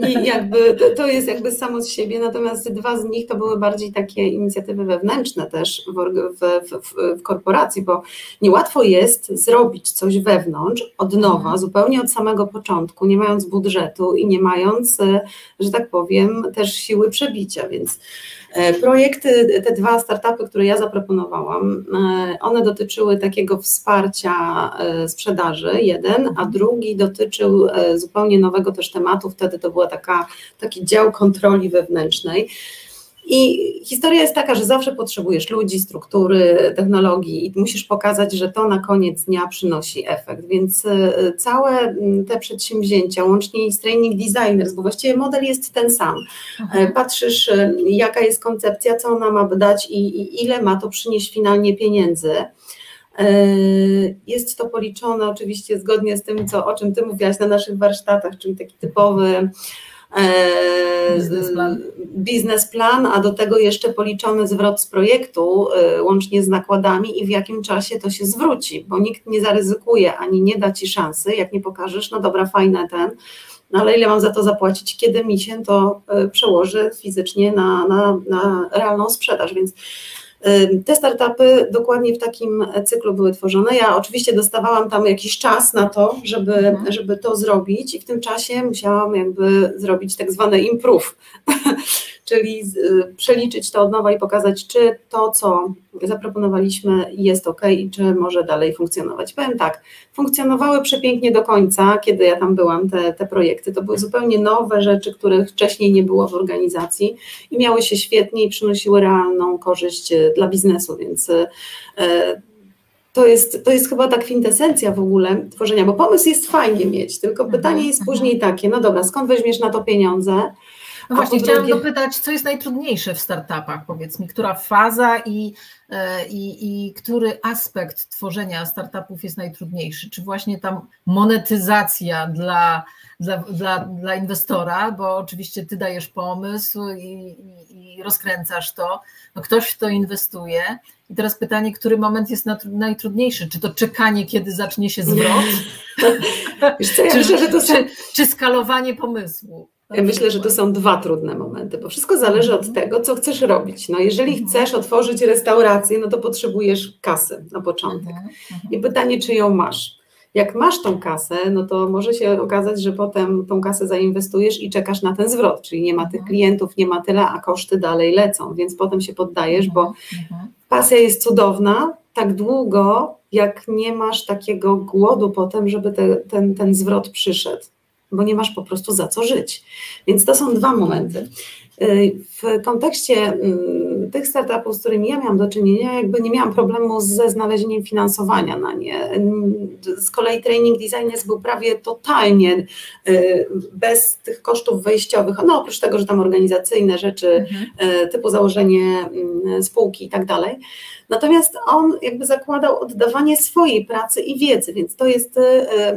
i jakby to, to, jest jakby samo z siebie, natomiast dwa z nich to były bardziej takie inicjatywy wewnętrzne też w, w, w, w korporacji, bo niełatwo jest zrobić coś wewnątrz od nowa, mhm. zupełnie od samego początku, nie mając budżetu i nie mając, e, że tak powiem, też siły przebicia, więc projekty, te dwa startupy, które ja zaproponowałam, e, one dotyczyły takiego wsparcia e, sprzedaży, jeden, a drugi dotyczył zupełnie nowego też tematu, wtedy to była taka, taki dział kontroli wewnętrznej. I historia jest taka, że zawsze potrzebujesz ludzi, struktury, technologii i musisz pokazać, że to na koniec dnia przynosi efekt. Więc e, całe te przedsięwzięcia, łącznie z training designers, bo właściwie model jest ten sam. Mhm. E, patrzysz, e, jaka jest koncepcja, co ona ma dać i, i ile ma to przynieść finalnie pieniędzy. Jest to policzone oczywiście zgodnie z tym, co, o czym Ty mówiłaś na naszych warsztatach, czyli taki typowy biznesplan. biznesplan, a do tego jeszcze policzony zwrot z projektu, e, łącznie z nakładami i w jakim czasie to się zwróci, bo nikt nie zaryzykuje ani nie da ci szansy, jak nie pokażesz, no dobra, fajne ten, no ale ile mam za to zapłacić, kiedy mi się to e, przełoży fizycznie na, na, na realną sprzedaż, więc te startupy dokładnie w takim cyklu były tworzone. Ja oczywiście dostawałam tam jakiś czas na to, żeby, mhm. żeby to zrobić i w tym czasie musiałam jakby zrobić tak zwane improve, (laughs) czyli przeliczyć to od nowa i pokazać, czy to, co zaproponowaliśmy, jest ok i czy może dalej funkcjonować. Powiem tak, funkcjonowały przepięknie do końca, kiedy ja tam byłam, te, te projekty. To były zupełnie nowe rzeczy, których wcześniej nie było w organizacji i miały się świetnie i przynosiły realną korzyść e, dla biznesu, więc. E, to jest, to jest chyba ta kwintesencja w ogóle tworzenia, bo pomysł jest fajnie mieć, tylko mhm, pytanie jest mhm. później takie, no dobra, skąd weźmiesz na to pieniądze, no właśnie, chciałam drugie... dopytać, co jest najtrudniejsze w startupach, powiedz mi, która faza i, e, i, i który aspekt tworzenia startupów jest najtrudniejszy? Czy właśnie tam monetyzacja dla, dla, dla, dla inwestora, bo oczywiście ty dajesz pomysł i, i, i rozkręcasz to, no ktoś w to inwestuje. I teraz pytanie, który moment jest najtrudniejszy? Czy to czekanie, kiedy zacznie się zwrot? (laughs) Co, ja czy, myślę, że to są... czy, czy skalowanie pomysłu? Ja myślę, że to są dwa trudne momenty, bo wszystko zależy od mhm. tego, co chcesz robić. No jeżeli mhm. chcesz otworzyć restaurację, no to potrzebujesz kasy na początek. Mhm, I pytanie, czy ją masz. Jak masz tą kasę, no to może się okazać, że potem tą kasę zainwestujesz i czekasz na ten zwrot, czyli nie ma tych klientów, nie ma tyle, a koszty dalej lecą, więc potem się poddajesz, bo pasja jest cudowna tak długo, jak nie masz takiego głodu potem, żeby te, ten, ten zwrot przyszedł bo nie masz po prostu za co żyć. Więc to są dwa momenty. Y, w kontekście mm, tych startupów, z którymi ja miałam do czynienia, jakby nie miałam problemu ze znalezieniem finansowania na nie. Z kolei training designers był prawie totalnie y, bez tych kosztów wejściowych, no oprócz tego, że tam organizacyjne rzeczy mhm. Y, typu założenie mm, spółki i tak dalej. Natomiast on jakby zakładał oddawanie swojej pracy i wiedzy, więc to jest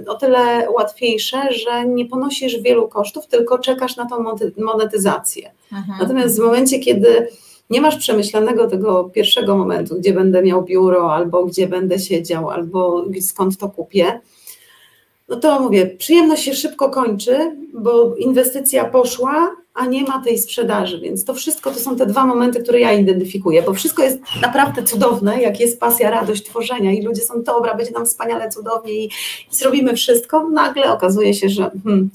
o tyle łatwiejsze, że nie ponosisz wielu kosztów, tylko czekasz na tą monetyzację. Mhm. Natomiast w momencie, kiedy nie masz przemyślanego tego pierwszego momentu, gdzie będę miał biuro, albo gdzie będę siedział, albo skąd to kupię, no to mówię, przyjemność się szybko kończy, bo inwestycja poszła, a nie ma tej sprzedaży, więc to wszystko to są te dwa momenty, które ja identyfikuję, bo wszystko jest naprawdę cudowne, jak jest pasja, radość tworzenia i ludzie są, dobra, będzie nam wspaniale, cudownie i, i zrobimy wszystko, nagle okazuje się, że hmm,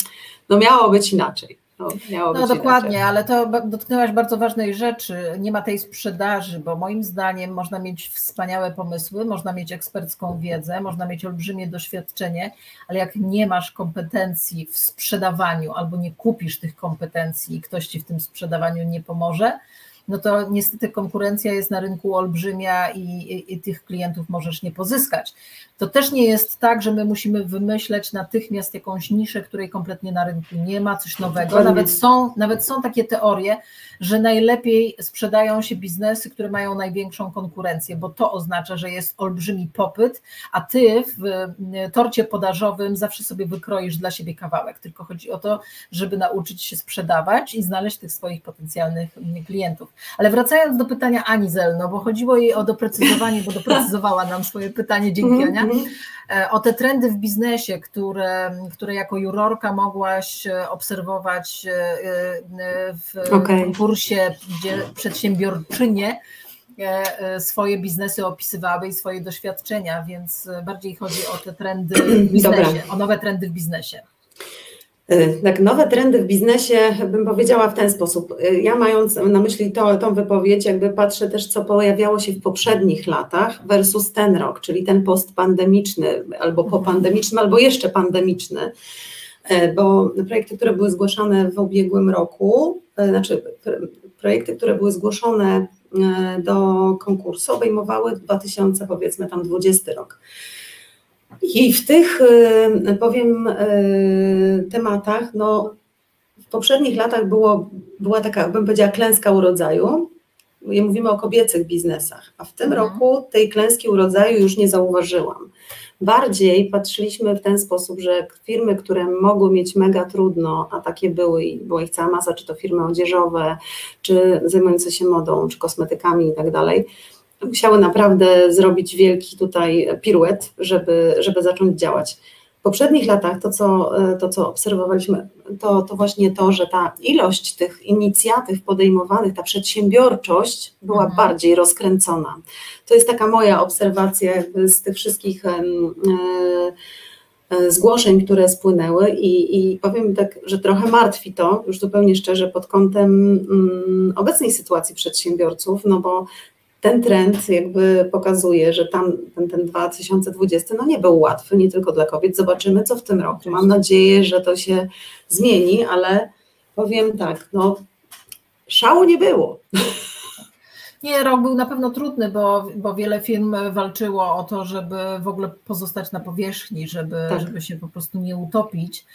no miało być inaczej. No, no dokładnie, inaczej. ale to dotknęłaś bardzo ważnej rzeczy. Nie ma tej sprzedaży, bo moim zdaniem można mieć wspaniałe pomysły, można mieć ekspercką wiedzę, można mieć olbrzymie doświadczenie, ale jak nie masz kompetencji w sprzedawaniu albo nie kupisz tych kompetencji i ktoś ci w tym sprzedawaniu nie pomoże, no to niestety konkurencja jest na rynku olbrzymia i, i, i, tych klientów możesz nie pozyskać. To też nie jest tak, że my musimy wymyśleć natychmiast jakąś niszę, której kompletnie na rynku nie ma, coś nowego. Nawet są, nawet są takie teorie, że najlepiej sprzedają się biznesy, które mają największą konkurencję, bo to oznacza, że jest olbrzymi popyt, a ty w torcie podażowym zawsze sobie wykroisz dla siebie kawałek. Tylko chodzi o to, żeby nauczyć się sprzedawać i znaleźć tych swoich potencjalnych klientów. Ale wracając do pytania Ani Zelno, bo chodziło jej o doprecyzowanie, bo doprecyzowała nam swoje pytanie, dzięki mhm, Ania, mhm. e, o te trendy w biznesie, które, które jako jurorka mogłaś e, obserwować e, w okay. gdzie przedsiębiorczynie swoje biznesy opisywały i swoje doświadczenia, więc bardziej chodzi o te trendy w (clears throat) biznesie, Dobra. o nowe trendy w biznesie. Y, tak, nowe trendy w biznesie bym powiedziała w ten sposób. Y, ja mając na myśli to, tą wypowiedź, jakby patrzę też, co pojawiało się w poprzednich latach versus ten rok, czyli ten postpandemiczny, albo popandemiczny, albo jeszcze pandemiczny. Y, bo projekty, które były zgłaszane w ubiegłym roku, znaczy projekty, które były zgłoszone do konkursu, obejmowały 2000, powiedzmy tam 20 rok. I w tych, y, powiem, y, tematach, no, w poprzednich latach było, była taka, bym powiedziała, klęska urodzaju. Mówimy o kobiecych biznesach, a w tym mhm. roku tej klęski urodzaju już nie zauważyłam. Bardziej patrzyliśmy w ten sposób, że firmy, które mogły mieć mega trudno, a takie były i była ich cała masa, czy to firmy odzieżowe, czy zajmujące się modą, czy kosmetykami i tak dalej, musiały naprawdę zrobić wielki tutaj piruet, żeby, żeby zacząć działać. W poprzednich latach to, co, to, co obserwowaliśmy, to, to właśnie to, że ta ilość tych inicjatyw podejmowanych, ta przedsiębiorczość była mhm. bardziej rozkręcona. To jest taka moja obserwacja z tych wszystkich e, zgłoszeń, które spłynęły i, i powiem tak, że trochę martwi to, już zupełnie szczerze, pod kątem mm, obecnej sytuacji przedsiębiorców, no bo ten trend jakby pokazuje, że tam ten, ten 2020 no nie był łatwy, nie tylko dla kobiet. Zobaczymy, co w tym roku. Mam nadzieję, że to się zmieni, ale powiem tak, no szału nie było. Nie, rok był na pewno trudny, bo, bo wiele firm walczyło o to, żeby w ogóle pozostać na powierzchni, żeby, tak. żeby się po prostu nie utopić.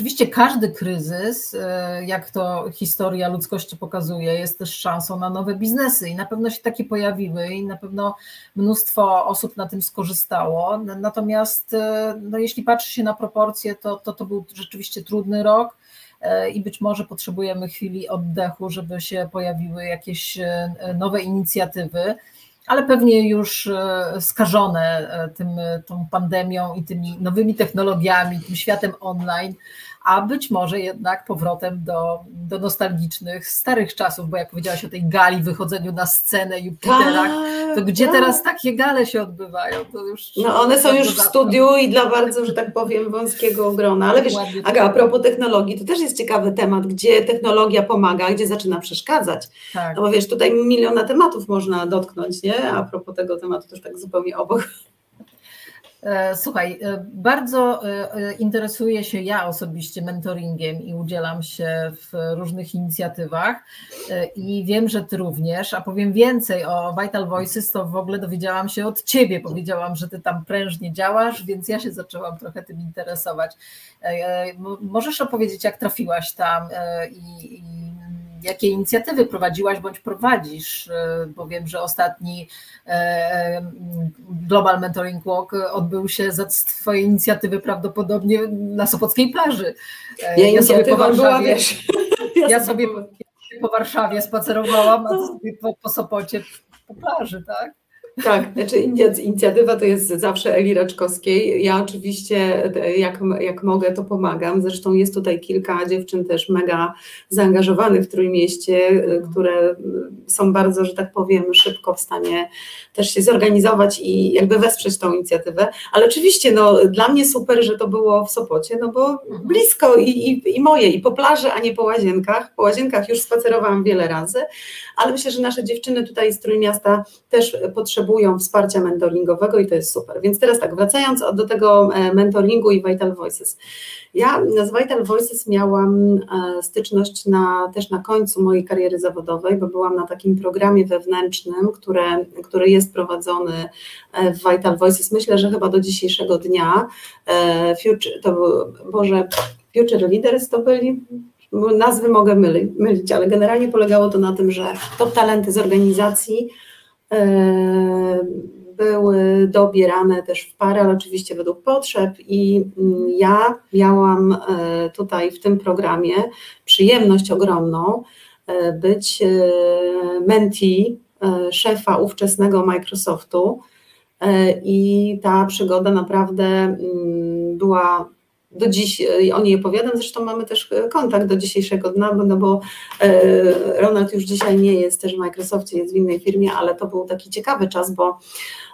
Oczywiście każdy kryzys, e, jak to historia ludzkości pokazuje, jest też szansą na nowe biznesy i na pewno się takie pojawiły i na pewno mnóstwo osób na tym skorzystało. Natomiast e, no, jeśli patrzy się na proporcje, to, to to był rzeczywiście trudny rok e, i być może potrzebujemy chwili oddechu, żeby się pojawiły jakieś nowe inicjatywy ale pewnie już skażone tym, tą pandemią i tymi nowymi technologiami, tym światem online, a być może jednak powrotem do, do nostalgicznych, starych czasów, bo jak powiedziałaś o tej gali, wychodzeniu na scenę Jupiterach, tak, to gdzie tak. teraz takie gale się odbywają? To już no one są już w studiu i dla bardzo, że tak powiem, wąskiego grona. Ale wiesz, Aga, a propos technologii, to też jest ciekawy temat, gdzie technologia pomaga, gdzie zaczyna przeszkadzać. Tak. No bo wiesz, tutaj miliona tematów można dotknąć, nie? A propos tego tematu też tak zupełnie obok. E, słuchaj, e, bardzo e, interesuję się ja osobiście mentoringiem i udzielam się w różnych inicjatywach i wiem, że ty również, a powiem więcej o Vital Voices, to w ogóle dowiedziałam się od ciebie, powiedziałam, że ty tam prężnie działasz, więc ja się zaczęłam trochę tym interesować. Możesz opowiedzieć, jak trafiłaś tam i, i jakie inicjatywy prowadziłaś bądź prowadzisz, e, bo wiem, że ostatni e, Global Mentoring Walk odbył się za Twoje inicjatywy prawdopodobnie na Sopockiej plaży. E, ja, ja sobie po Warszawie, wiesz, (laughs) ja, ja sobie po, po, Warszawie spacerowałam, a po, po Sopocie po plaży, tak? Tak, znaczy inicjatywa to jest zawsze Eli Raczkowskiej. Ja oczywiście jak, jak mogę to pomagam. Zresztą jest tutaj kilka dziewczyn też mega zaangażowanych w Trójmieście, które są bardzo, że tak powiem, szybko w stanie też się zorganizować i jakby wesprzeć tą inicjatywę. Ale oczywiście no, dla mnie super, że to było w Sopocie, no bo mhm. blisko i, i, i moje, i po plaży, a nie po łazienkach. Po łazienkach już spacerowałam wiele razy, ale myślę, że nasze dziewczyny tutaj z Trójmiasta też potrzebują wsparcia mentoringowego i to jest super. Więc teraz tak, wracając do tego e, mentoringu i Vital Voices. Ja z Vital Voices miałam e, styczność na, też na końcu mojej kariery zawodowej, bo byłam na takim programie wewnętrznym, które, który jest prowadzony e, w Vital Voices. Myślę, że chyba do dzisiejszego dnia. Future, to był, Boże, Future Leaders to byli, nazwy mogę mylić, ale generalnie polegało to na tym, że top talenty z organizacji były dobierane też w parę, ale oczywiście według potrzeb i mm, ja miałam e, tutaj w tym programie przyjemność ogromną e, być mentee szefa ówczesnego Microsoftu i ta przygoda naprawdę mm, była do dziś e, o niej opowiadam, zresztą mamy też e, kontakt do dzisiejszego dnia, no bo e, Ronald już dzisiaj nie jest też w Microsoftie, jest w innej firmie, ale to był taki ciekawy czas, bo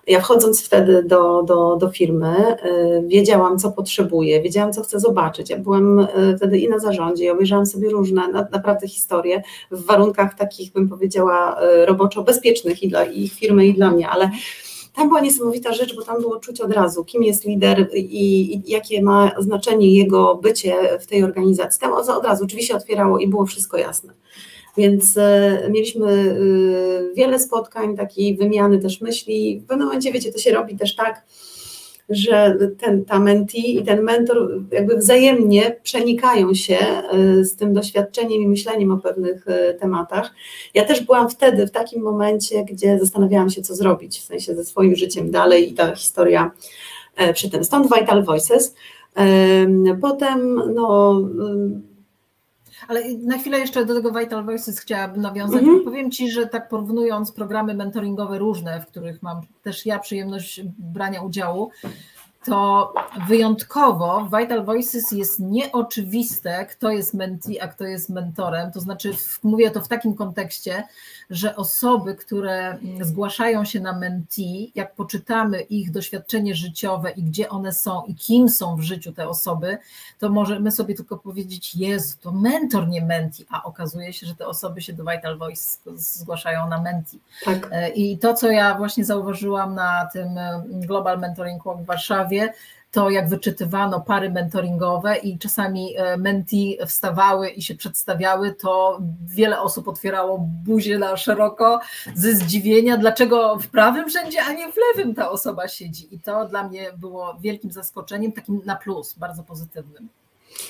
ja wchodząc wtedy do, do, do firmy, wiedziałam, co potrzebuję, wiedziałam, co chcę zobaczyć. Ja byłam wtedy i na zarządzie, i obejrzałam sobie różne naprawdę historie w warunkach takich, bym powiedziała, roboczo bezpiecznych i dla ich firmy, i dla mnie, ale tam była niesamowita rzecz, bo tam było czuć od razu, kim jest lider i, i jakie ma znaczenie jego bycie w tej organizacji. Tam od, od razu oczywiście otwierało i było wszystko jasne. Więc e, mieliśmy e, wiele spotkań, takiej wymiany też myśli. W pewnym momencie, wiecie, to się robi też tak, że ten, ta mentee i ten mentor jakby wzajemnie przenikają się e, z tym doświadczeniem i myśleniem o pewnych e, tematach. Ja też byłam wtedy w takim momencie, gdzie zastanawiałam się, co zrobić, w sensie ze swoim życiem dalej i ta historia e, przy tym. Stąd Vital Voices. Potem no ale na chwilę jeszcze do tego Vital Voices chciałabym nawiązać. -hmm. Powiem Ci, że tak porównując programy mentoringowe różne, w których mam też ja przyjemność brania udziału, to wyjątkowo w Vital Voices jest nieoczywiste, kto jest mentee, a kto jest mentorem. To znaczy, mówię to w takim kontekście, że osoby, które zgłaszają się na mentee, jak poczytamy ich doświadczenie życiowe i gdzie one są i kim są w życiu te osoby, to możemy sobie tylko powiedzieć, Jezu, to mentor, nie mentee, a okazuje się, że te osoby się do Vital Voice zgłaszają na mentee. Tak. E, I to, co ja właśnie zauważyłam na tym Global Mentoring Walk w Warszawie, to jak wyczytywano pary mentoringowe i czasami e, menti wstawały i się przedstawiały, to wiele osób otwierało buzię na szeroko ze zdziwienia, dlaczego w prawym rzędzie, a nie w lewym ta osoba siedzi. I to dla mnie było wielkim zaskoczeniem, takim na plus, bardzo pozytywnym.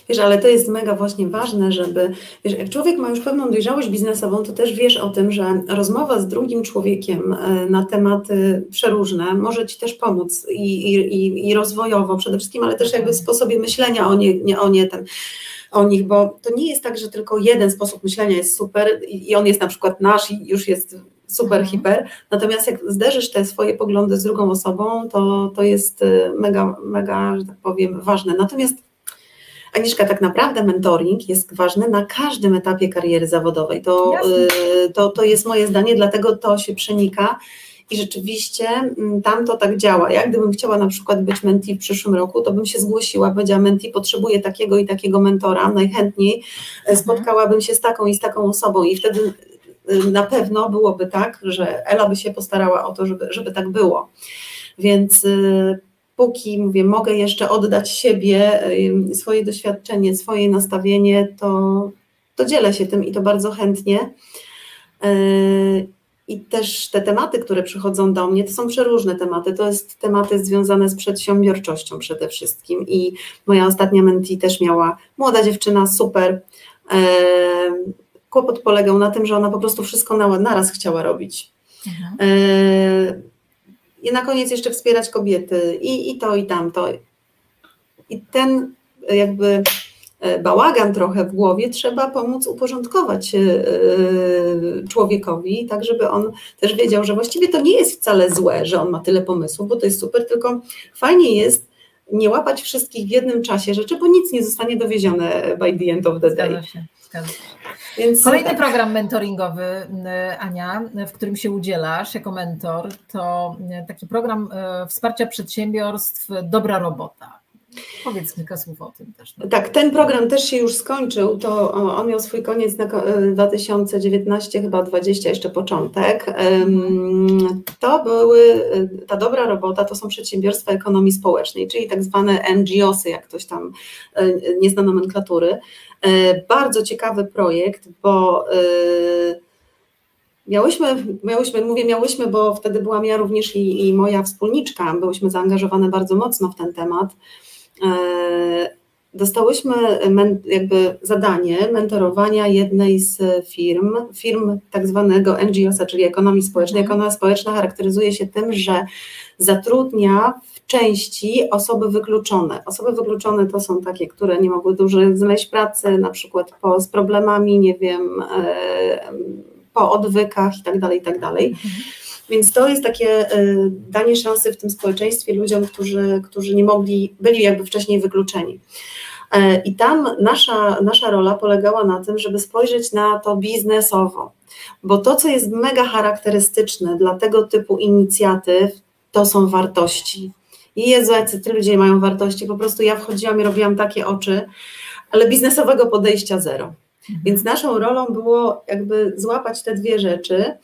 Wiesz, ale to jest mega właśnie ważne, żeby, wiesz, jak człowiek ma już pewną dojrzałość biznesową, to też wiesz o tym, że rozmowa z drugim człowiekiem e, na tematy przeróżne może Ci też pomóc i, i, i rozwojowo przede wszystkim, ale też jakby w sposobie myślenia o, nie, nie, o, nie ten, o nich, bo to nie jest tak, że tylko jeden sposób myślenia jest super i on jest na przykład nasz i już jest super, mhm. hiper. Natomiast jak zderzysz te swoje poglądy z drugą osobą, to, to jest e, mega, mega, że tak powiem, ważne. Natomiast Agnieszka, tak naprawdę mentoring jest ważny na każdym etapie kariery zawodowej. To, y, to, to jest moje zdanie, dlatego to się przenika. I rzeczywiście mm, tam to tak działa. Ja gdybym chciała na przykład być mentee w przyszłym roku, to bym się zgłosiła, powiedziała mentee potrzebuję takiego i takiego mentora, najchętniej mhm. spotkałabym się z taką i z taką osobą i wtedy y, na pewno byłoby tak, że Ela by się postarała o to, żeby, żeby tak było. Więc y, póki mówię, mogę jeszcze oddać siebie, swoje doświadczenie, swoje nastawienie, to, to dzielę się tym i to bardzo chętnie. E, I też te tematy, które przychodzą do mnie, to są przeróżne tematy. To jest tematy związane z przedsiębiorczością przede wszystkim. I moja ostatnia mentee też miała młoda dziewczyna, super. E, kłopot polegał na tym, że ona po prostu wszystko na, naraz chciała robić. Mhm. E, i na koniec jeszcze wspierać kobiety i, i to, i tamto. I ten jakby e, bałagan trochę w głowie, trzeba pomóc uporządkować e, człowiekowi, tak żeby on też wiedział, że właściwie to nie jest wcale złe, że on ma tyle pomysłów, bo to jest super, tylko fajnie jest nie łapać wszystkich w jednym czasie rzeczy, bo nic nie zostanie dowiezione by the end of the day. Więc Kolejny tak. program mentoringowy, Ania, w którym się udzielasz jako mentor, to taki program wsparcia przedsiębiorstw Dobra Robota. Powiedz kilka słów o tym też. Tak, ten program też się już skończył. To on miał swój koniec na 2019, chyba 20 jeszcze początek. To były, ta dobra robota to są przedsiębiorstwa ekonomii społecznej, czyli tak zwane NGOsy, jak ktoś tam nie zna nomenklatury. E, bardzo ciekawy projekt, bo e, Miałyśmy, miałyśmy, mówię miałyśmy, bo wtedy byłam ja również i, i moja wspólniczka, byłyśmy zaangażowane bardzo mocno w ten temat. E, dostałyśmy jakby zadanie mentorowania jednej z firm, firm tak zwanego NGO, czyli ekonomii społecznej. Mhm. Ekonomia społeczna charakteryzuje się tym, że zatrudnia w części osoby wykluczone. Osoby wykluczone to są takie, które nie mogły dłużej znaleźć pracy, na przykład po, z problemami, nie wiem, e, po odwykach i tak dalej, i tak dalej. Mhm. Więc to jest takie y, danie szansy w tym społeczeństwie ludziom, którzy, którzy nie mogli, byli jakby wcześniej wykluczeni. E, I tam nasza, nasza rola polegała na tym, żeby spojrzeć na to biznesowo, bo to, co jest mega charakterystyczne dla tego typu inicjatyw, to są wartości. I Jezu, jacy ty ludzie mają wartości, po prostu ja wchodziłam i robiłam takie oczy, ale biznesowego podejścia zero. Mhm. Więc naszą rolą było jakby złapać te dwie rzeczy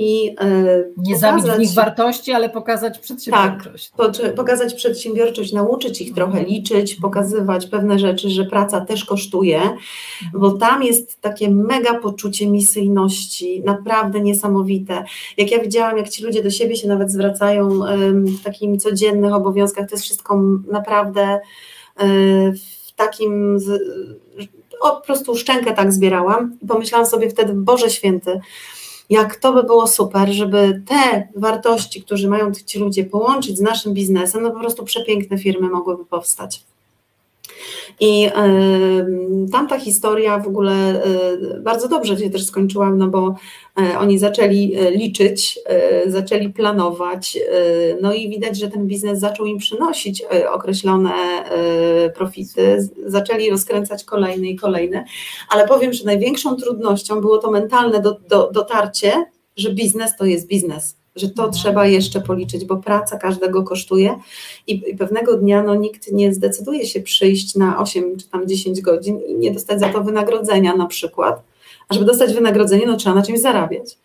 i e, nie pokazać, zabić w nich wartości, ale pokazać przedsiębiorczość. Tak, pokazać przedsiębiorczość, nauczyć ich mhm. trochę liczyć, pokazywać pewne rzeczy, że praca też kosztuje, mhm. bo tam jest takie mega poczucie misyjności, naprawdę niesamowite. Jak ja widziałam, jak ci ludzie do siebie się nawet zwracają w takim codziennych obowiązkach, to jest wszystko naprawdę e, w takim o, po prostu szczękę tak zbierałam i pomyślałam sobie wtedy, Boże Święty, jak to by było super, żeby te wartości, które mają ci ludzie połączyć z naszym biznesem, no po prostu przepiękne firmy mogłyby powstać. I tamta historia w ogóle y, bardzo dobrze się też skończyła, no bo y, oni zaczęli liczyć, zaczęli planować, no i widać, że ten biznes zaczął im przynosić określone profity, zaczęli rozkręcać kolejne i kolejne, ale powiem, że największą trudnością było to mentalne do, do, dotarcie, że biznes to jest biznes że to trzeba jeszcze policzyć, bo praca każdego kosztuje i, i, pewnego dnia no, nikt nie zdecyduje się przyjść na 8 czy tam 10 godzin i nie dostać za to wynagrodzenia na przykład. A żeby dostać wynagrodzenie, no trzeba na czymś zarabiać.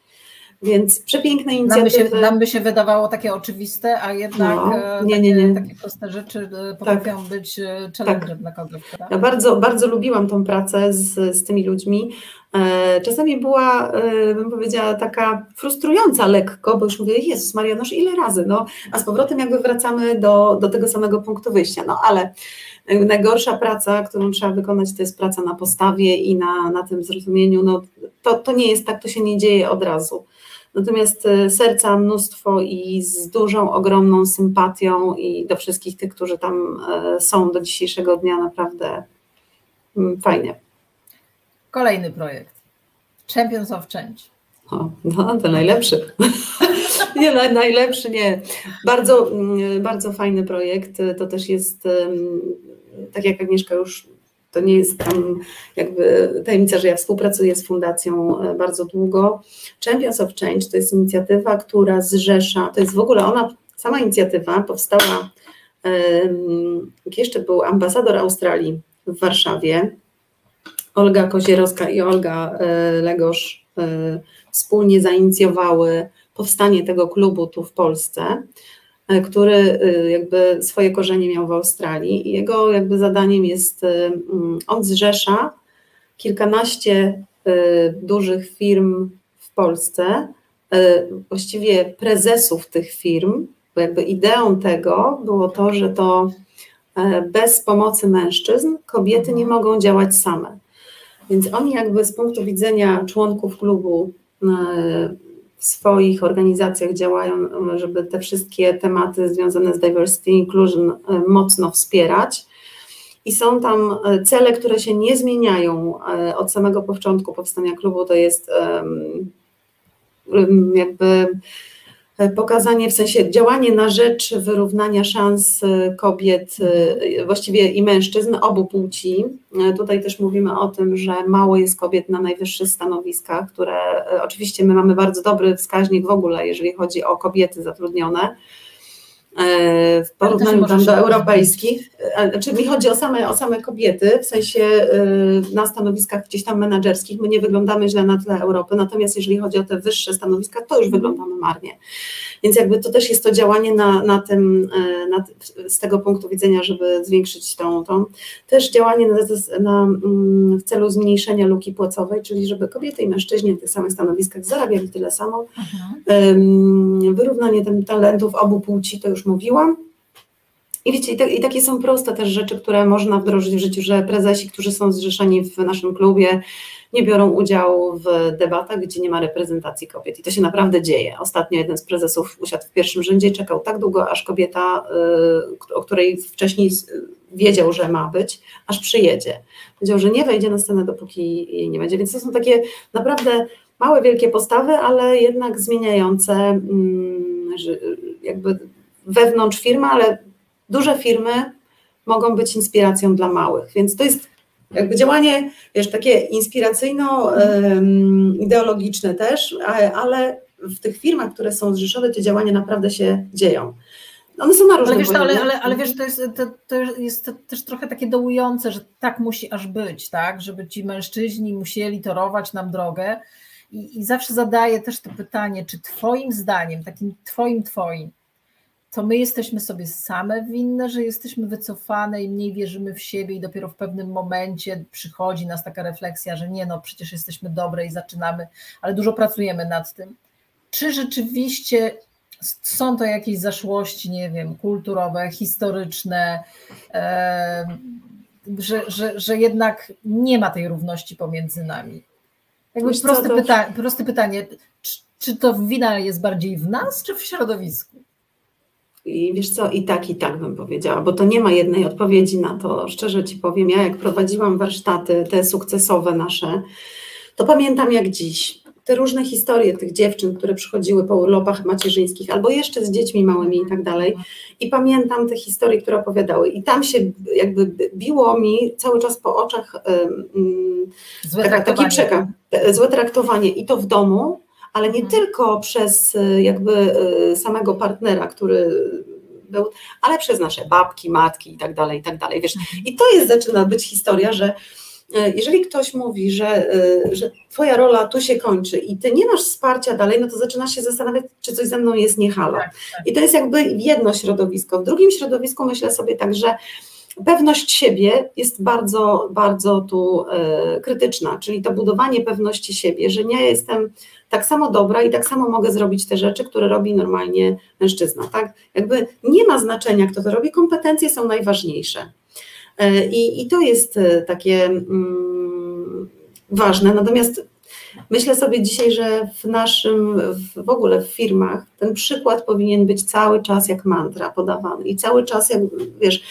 Więc przepiękne inicjatywy. Nam by, się, nam by się wydawało takie oczywiste, a jednak no, e, nie, nie, nie. Takie, takie proste rzeczy e, potrafią tak. być e, challenge tak. dla kogoś. Ja bardzo, bardzo lubiłam tą pracę z, z tymi ludźmi. Czasami była, bym powiedziała, taka frustrująca lekko, bo już mówię, Jezus Maria, noż ile razy, no, a z powrotem jakby wracamy do, do tego samego punktu wyjścia, no ale najgorsza praca, którą trzeba wykonać, to jest praca na postawie i na, na tym zrozumieniu, no to, to nie jest tak, to się nie dzieje od razu. Natomiast e, serca mnóstwo i z dużą, ogromną sympatią i do wszystkich tych, którzy tam e, są do dzisiejszego dnia, naprawdę mm, fajnie. Kolejny projekt. Champions of Change. O, no, to najlepszy. (laughs) nie, najlepszy nie. Bardzo, mm, bardzo fajny projekt. To też jest, tak jak Agnieszka już to nie jest tam jakby tajemnica, że ja współpracuję z fundacją e, bardzo długo. Champions of Change to jest inicjatywa, która zrzesza, to jest w ogóle ona, sama inicjatywa powstała, jak jeszcze był ambasador Australii w Warszawie, Olga Kozierowska i Olga e, Legosz e, wspólnie zainicjowały powstanie tego klubu tu w Polsce. E, który e, jakby swoje korzenie miał w Australii i jego jakby zadaniem jest, e, mm, on zrzesza kilkanaście dużych firm w Polsce, właściwie prezesów tych firm, bo jakby ideą tego było to, że to bez pomocy mężczyzn kobiety nie mogą działać same. Więc oni jakby z punktu widzenia członków klubu w swoich organizacjach działają, żeby te wszystkie tematy związane z diversity inclusion e, mocno wspierać. i są tam cele, które się nie zmieniają od samego początku powstania klubu. To jest jakby E, pokazanie, w sensie działanie na rzecz wyrównania szans e, kobiet, e, właściwie i mężczyzn, obu płci. Tutaj też mówimy o tym, że mało jest kobiet na najwyższych stanowiskach, które oczywiście my mamy bardzo dobry wskaźnik w ogóle, jeżeli chodzi o kobiety zatrudnione E, w porównaniu tam do europejskich. E, znaczy mi chodzi o same, o same kobiety, w sensie e, na stanowiskach gdzieś tam menedżerskich, my nie wyglądamy źle na tle Europy, natomiast jeżeli chodzi o te wyższe stanowiska, to już wyglądamy marnie. Więc jakby to też jest to działanie na, na tym, na, z tego punktu widzenia, żeby zwiększyć tą, tą też działanie na, na, mm, w celu zmniejszenia luki płacowej, czyli żeby kobiety i mężczyźni na tych samych stanowiskach zarabiali tyle samo. Mhm. Wyrównanie tym talentów obu płci to już mówiłam. I wiecie, i, te, i, takie są proste też rzeczy, które można wdrożyć w życiu, że prezesi, którzy są zrzeszeni w naszym klubie, nie biorą udziału w debatach, gdzie nie ma reprezentacji kobiet. I to się naprawdę dzieje. Ostatnio jeden z prezesów usiadł w pierwszym rzędzie i czekał tak długo, aż kobieta, y, o której wcześniej wiedział, że ma być, aż przyjedzie. Powiedział, że nie wejdzie na scenę, dopóki jej nie będzie. Więc to są takie naprawdę małe, wielkie postawy, ale jednak zmieniające mm, jakby wewnątrz firmy, ale duże firmy mogą być inspiracją dla małych, więc to jest jakby działanie, wiesz, takie inspiracyjno-ideologiczne też, ale w tych firmach, które są zrzeszone, te działania naprawdę się dzieją. One są na różnym ale wiesz, ale, ale, ale, wiesz, to jest, to, to jest też trochę takie dołujące, że tak musi aż być, tak, żeby ci mężczyźni musieli torować nam drogę. I, i zawsze zadaję też to pytanie, czy twoim zdaniem, takim twoim, twoim, to my jesteśmy sobie same winne, że jesteśmy wycofane i mniej wierzymy w siebie i dopiero w pewnym momencie przychodzi nas taka refleksja, że nie no, przecież jesteśmy dobre i zaczynamy, ale dużo pracujemy nad tym. Czy rzeczywiście są to jakieś zaszłości, nie wiem, kulturowe, historyczne, że, że, że jednak nie ma tej równości pomiędzy nami? Jakby proste, pyta proste pytanie, czy, czy to wina jest bardziej w nas, czy w środowisku? I wiesz co, i tak, i tak bym powiedziała, bo to nie ma jednej odpowiedzi na to. Szczerze Ci powiem, ja jak prowadziłam warsztaty, te sukcesowe nasze, to pamiętam jak dziś. Te różne historie tych dziewczyn, które przychodziły po urlopach macierzyńskich, albo jeszcze z dziećmi małymi i tak dalej. I pamiętam te historie, które opowiadały. I tam się jakby biło mi cały czas po oczach um, złe taki przekaz, złe traktowanie. I to w domu, ale nie mhm. tylko przez y, jakby y, samego partnera, który był, ale przez nasze babki, matki i tak dalej, i tak dalej. Wiesz, mhm. i to jest, zaczyna być historia, że y, jeżeli ktoś mówi, że, że twoja rola tu się kończy i ty nie masz wsparcia dalej, no to zaczynasz się zastanawiać, czy coś ze mną jest niehalo. Tak, tak. I to jest jakby jedno środowisko. W drugim środowisku myślę sobie tak, że Pewność siebie jest bardzo, bardzo tu krytyczna, czyli to budowanie pewności siebie, że nie jestem tak samo dobra i tak samo mogę zrobić te rzeczy, które robi normalnie mężczyzna. Tak? Jakby nie ma znaczenia, kto to robi, kompetencje są najważniejsze. E, I, i to jest e, takie mm, ważne. Natomiast myślę sobie dzisiaj, że w naszym, w ogóle w firmach, ten przykład powinien być cały czas jak mantra podawany i cały czas jak, wiesz,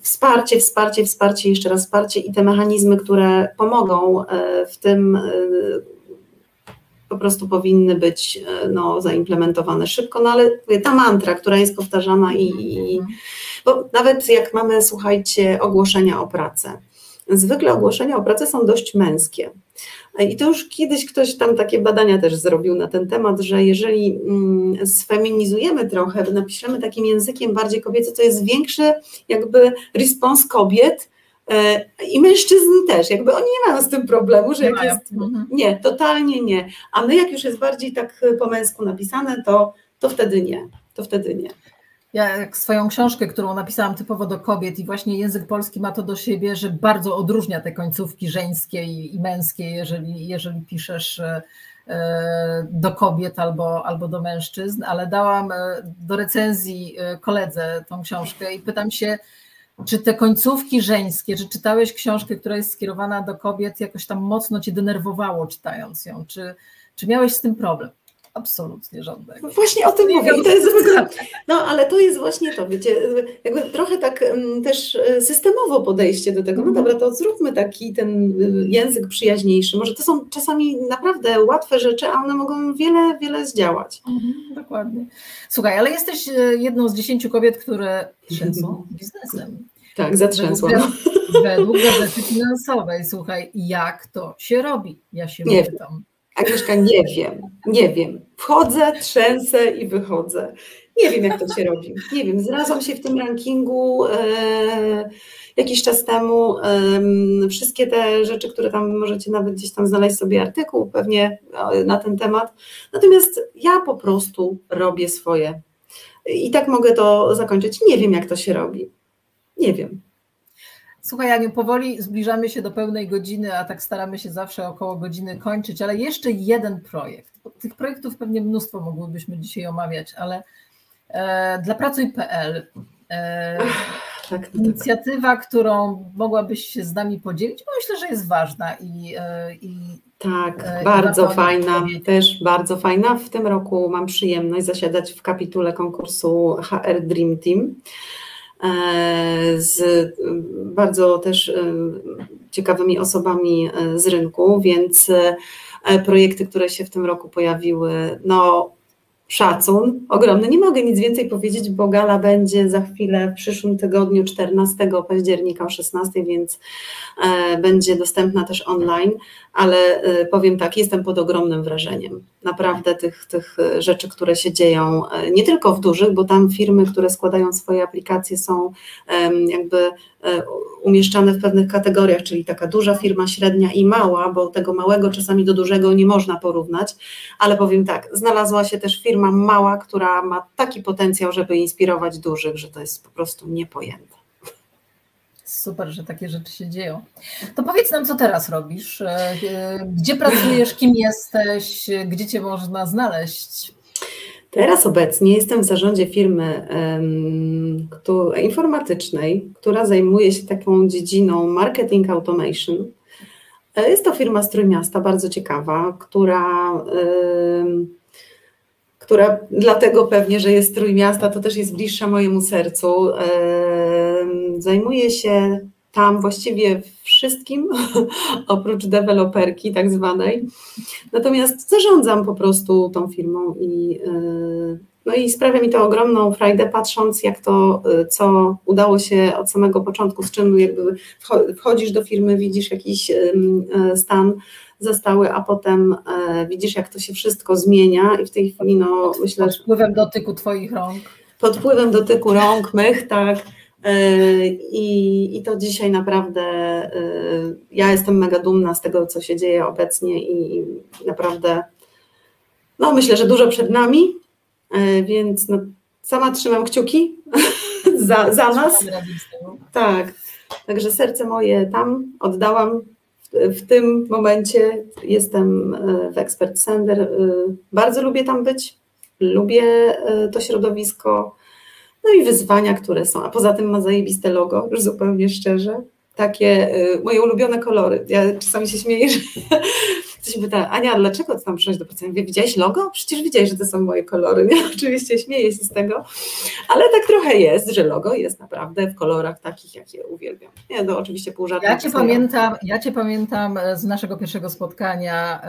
wsparcie, wsparcie, wsparcie, jeszcze raz wsparcie i te mechanizmy, które pomogą e, w tym po prostu powinny być e, no, zaimplementowane szybko, no ale ta mantra, która jest powtarzana i, i bo nawet jak mamy, słuchajcie, ogłoszenia o pracę, zwykle ogłoszenia o pracę są dość męskie. I to już kiedyś ktoś tam takie badania też zrobił na ten temat, że jeżeli mm, sfeminizujemy trochę, napiszemy takim językiem bardziej kobiecym, to jest większy jakby respons kobiet, e, i mężczyzn też, jakby oni nie mają z tym problemu, że jak jest. Mhm. Nie, totalnie nie. A my, jak już jest bardziej tak po męsku napisane, to, to wtedy nie. To wtedy nie. Ja jak swoją książkę, którą napisałam typowo do kobiet i właśnie język polski ma to do siebie, że bardzo odróżnia te końcówki żeńskie i, męskie, jeżeli, jeżeli piszesz e, e, do kobiet albo, albo do mężczyzn, ale dałam e, do recenzji koledze tą książkę i pytam się, czy te końcówki żeńskie, czy czytałeś książkę, która jest skierowana do kobiet, jakoś tam mocno cię denerwowało czytając ją? Czy, czy miałeś z tym problem? Absolutnie żadnego. Właśnie o tym mówię. To jest, no ale to jest właśnie to, wiecie, jakby trochę tak mm, też e, systemowo podejście do tego. No mhm. dobra, to zróbmy taki ten y, język przyjaźniejszy. Może to są czasami naprawdę łatwe rzeczy, a one mogą wiele, wiele zdziałać. Mhm, dokładnie. Słuchaj, ale jesteś e, jedną z dziesięciu kobiet, które (laughs) trzęsą biznesem. Tak, zatrzęsłam. Według gazety finansowej. Słuchaj, jak to się robi? Ja się nie pytam. Agnieszka, nie wiem, nie wiem. Wchodzę, trzęsę i wychodzę. Nie wiem, jak to się robi. Nie wiem, znalazłam się w tym rankingu e, jakiś czas temu. E, wszystkie te rzeczy, które tam możecie nawet gdzieś tam znaleźć sobie artykuł pewnie e, na ten temat. Natomiast ja po prostu robię swoje. I tak mogę to zakończyć. Nie wiem, jak to się robi. Nie wiem. Słuchaj, Aniu, powoli zbliżamy się do pełnej godziny, a tak staramy się zawsze około godziny kończyć, ale jeszcze jeden projekt. Tych projektów pewnie mnóstwo mogłybyśmy dzisiaj omawiać, ale e, dla Pracuj.pl e, tak, tak, inicjatywa, którą mogłabyś się z nami podzielić, bo myślę, że jest ważna i, e, i tak, e, bardzo fajna, też bardzo fajna. W tym roku mam przyjemność zasiadać w kapitule konkursu HR Dream Team. E, z bardzo też e, ciekawymi osobami e, z rynku, więc projekty, które się w tym roku pojawiły, no szacun ogromny. Nie mogę nic więcej powiedzieć, bo gala będzie za chwilę w przyszłym tygodniu 14 października o 16, więc e, będzie dostępna też online, ale e, powiem tak, jestem pod ogromnym wrażeniem. Naprawdę tych, tych rzeczy, które się dzieją, e, nie tylko w dużych, bo tam firmy, które składają swoje aplikacje są jakby umieszczane w pewnych kategoriach, czyli taka duża firma, średnia i mała, bo tego małego czasami do dużego nie można porównać, ale powiem tak, znalazła się też firma mała, która ma taki potencjał, żeby inspirować dużych, że to jest po prostu niepojęte. Super, że takie rzeczy się dzieją. To powiedz nam, co teraz robisz? E, e, gdzie pracujesz, kim jesteś, gdzie cię można znaleźć? Teraz obecnie jestem w zarządzie firmy um, informatycznej, która zajmuje się taką dziedziną marketing automation. E, jest to firma z Trójmiasta, bardzo ciekawa, która, um, która dlatego pewnie, że jest Trójmiasta, to też jest bliższa mojemu sercu. Um, zajmuje się tam właściwie wszystkim, (laughs) oprócz deweloperki tak zwanej. Natomiast zarządzam po prostu tą firmą i, y, no i sprawia mi to ogromną frajdę, patrząc jak to, y, co udało się od samego początku, z czym jakby wchodzisz do firmy, widzisz jakiś y, stan zastały, a potem widzisz jak to się wszystko zmienia i w tej chwili no myślę, że... Pod wpływem dotyku Twoich rąk. Pod wpływem dotyku rąk, mych, tak I, I to dzisiaj naprawdę e, ja jestem mega dumna z tego, co się dzieje obecnie i naprawdę no myślę, że dużo przed nami, e, więc no, sama trzymam kciuki (laughs) za, za nas. Tak, także serce moje tam oddałam w, w tym momencie. Jestem w Expert Sender. Bardzo lubię tam być, lubię to środowisko no i wyzwania, które są. A poza tym ma zajebiste logo, już zupełnie szczerze. Takie y, moje ulubione kolory. Ja czasami się śmieję, (laughs) że ktoś pyta, Ania, dlaczego ty tam przyszłaś do pacjenta? Widziałeś logo? Przecież widziałeś, że to są moje kolory. Nie? (laughs) Oczywiście śmieję się z tego, ale tak trochę jest, że logo jest naprawdę w kolorach takich, jakie uwielbiam. Nie, no oczywiście pół żartu. Ja cię, pamiętam, ja cię pamiętam z naszego pierwszego spotkania.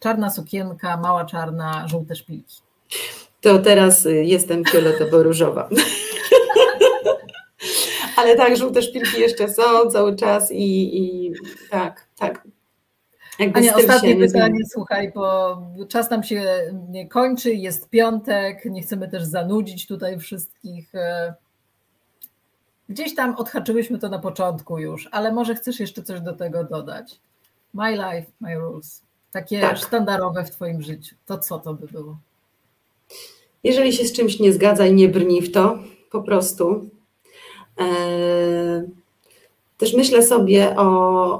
Czarna sukienka, mała czarna, żółte szpilki to teraz y, jestem fioletowo-różowa. (laughs) Ale tak, żółte szpilki jeszcze są cały czas i, i tak, tak. Jakby Ania, ostatnie pytanie, słuchaj, bo czas nam się nie kończy, jest piątek, nie chcemy też zanudzić tutaj wszystkich. E, gdzieś tam odhaczyłyśmy to na początku już, ale może chcesz jeszcze coś do tego dodać? My life, my rules. Takie tak. sztandarowe w Twoim życiu. To co to by było? Jeżeli się z czymś nie zgadza i nie brni w to, po prostu. E, też myślę sobie o,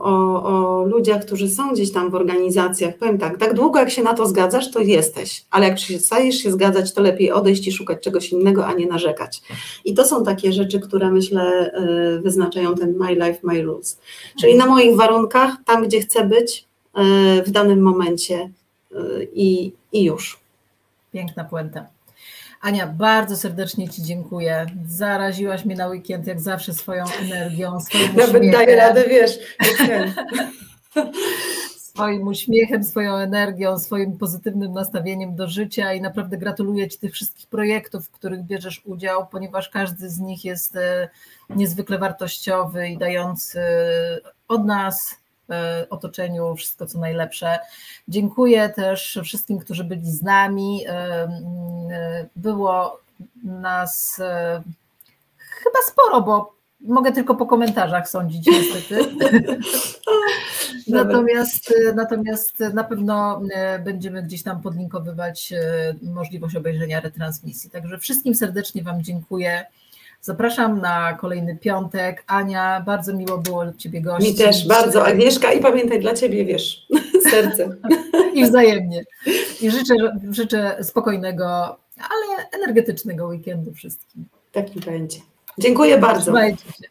o, o, ludziach, którzy są gdzieś tam w organizacjach. Powiem tak, tak długo jak się na to zgadzasz, to jesteś, ale jak przestajesz się zgadzać, to lepiej odejść i szukać czegoś innego, a nie narzekać. I to są takie rzeczy, które myślę e, wyznaczają ten my life, my rules. Czyli na moich warunkach, tam gdzie chcę być e, w danym momencie i, i już. Piękna puenta. Ania, bardzo serdecznie Ci dziękuję. Zaraziłaś mnie na weekend jak zawsze swoją energią, swoim Nawet uśmiechem. daję radę, wiesz. (laughs) swoim uśmiechem, swoją energią, swoim pozytywnym nastawieniem do życia i naprawdę gratuluję Ci tych wszystkich projektów, w których bierzesz udział, ponieważ każdy z nich jest e, niezwykle wartościowy i dający od nas, e, otoczeniu wszystko co najlepsze. Dziękuję też wszystkim, którzy byli z nami. E, było nas chyba sporo, bo mogę tylko po komentarzach sądzić niestety. (laughs) natomiast, natomiast na pewno e, będziemy gdzieś tam podlinkowywać e, możliwość obejrzenia retransmisji. Także wszystkim serdecznie Wam dziękuję. Zapraszam na kolejny piątek. Ania, bardzo miło było Ciebie gościć. Mi też, bardzo. Agnieszka i pamiętaj, dla Ciebie, wiesz, (laughs) serce. I wzajemnie. I życzę, życzę spokojnego, ale energetycznego weekendu wszystkim. Taki będzie. Dziękuję bardzo. Trzymajcie się.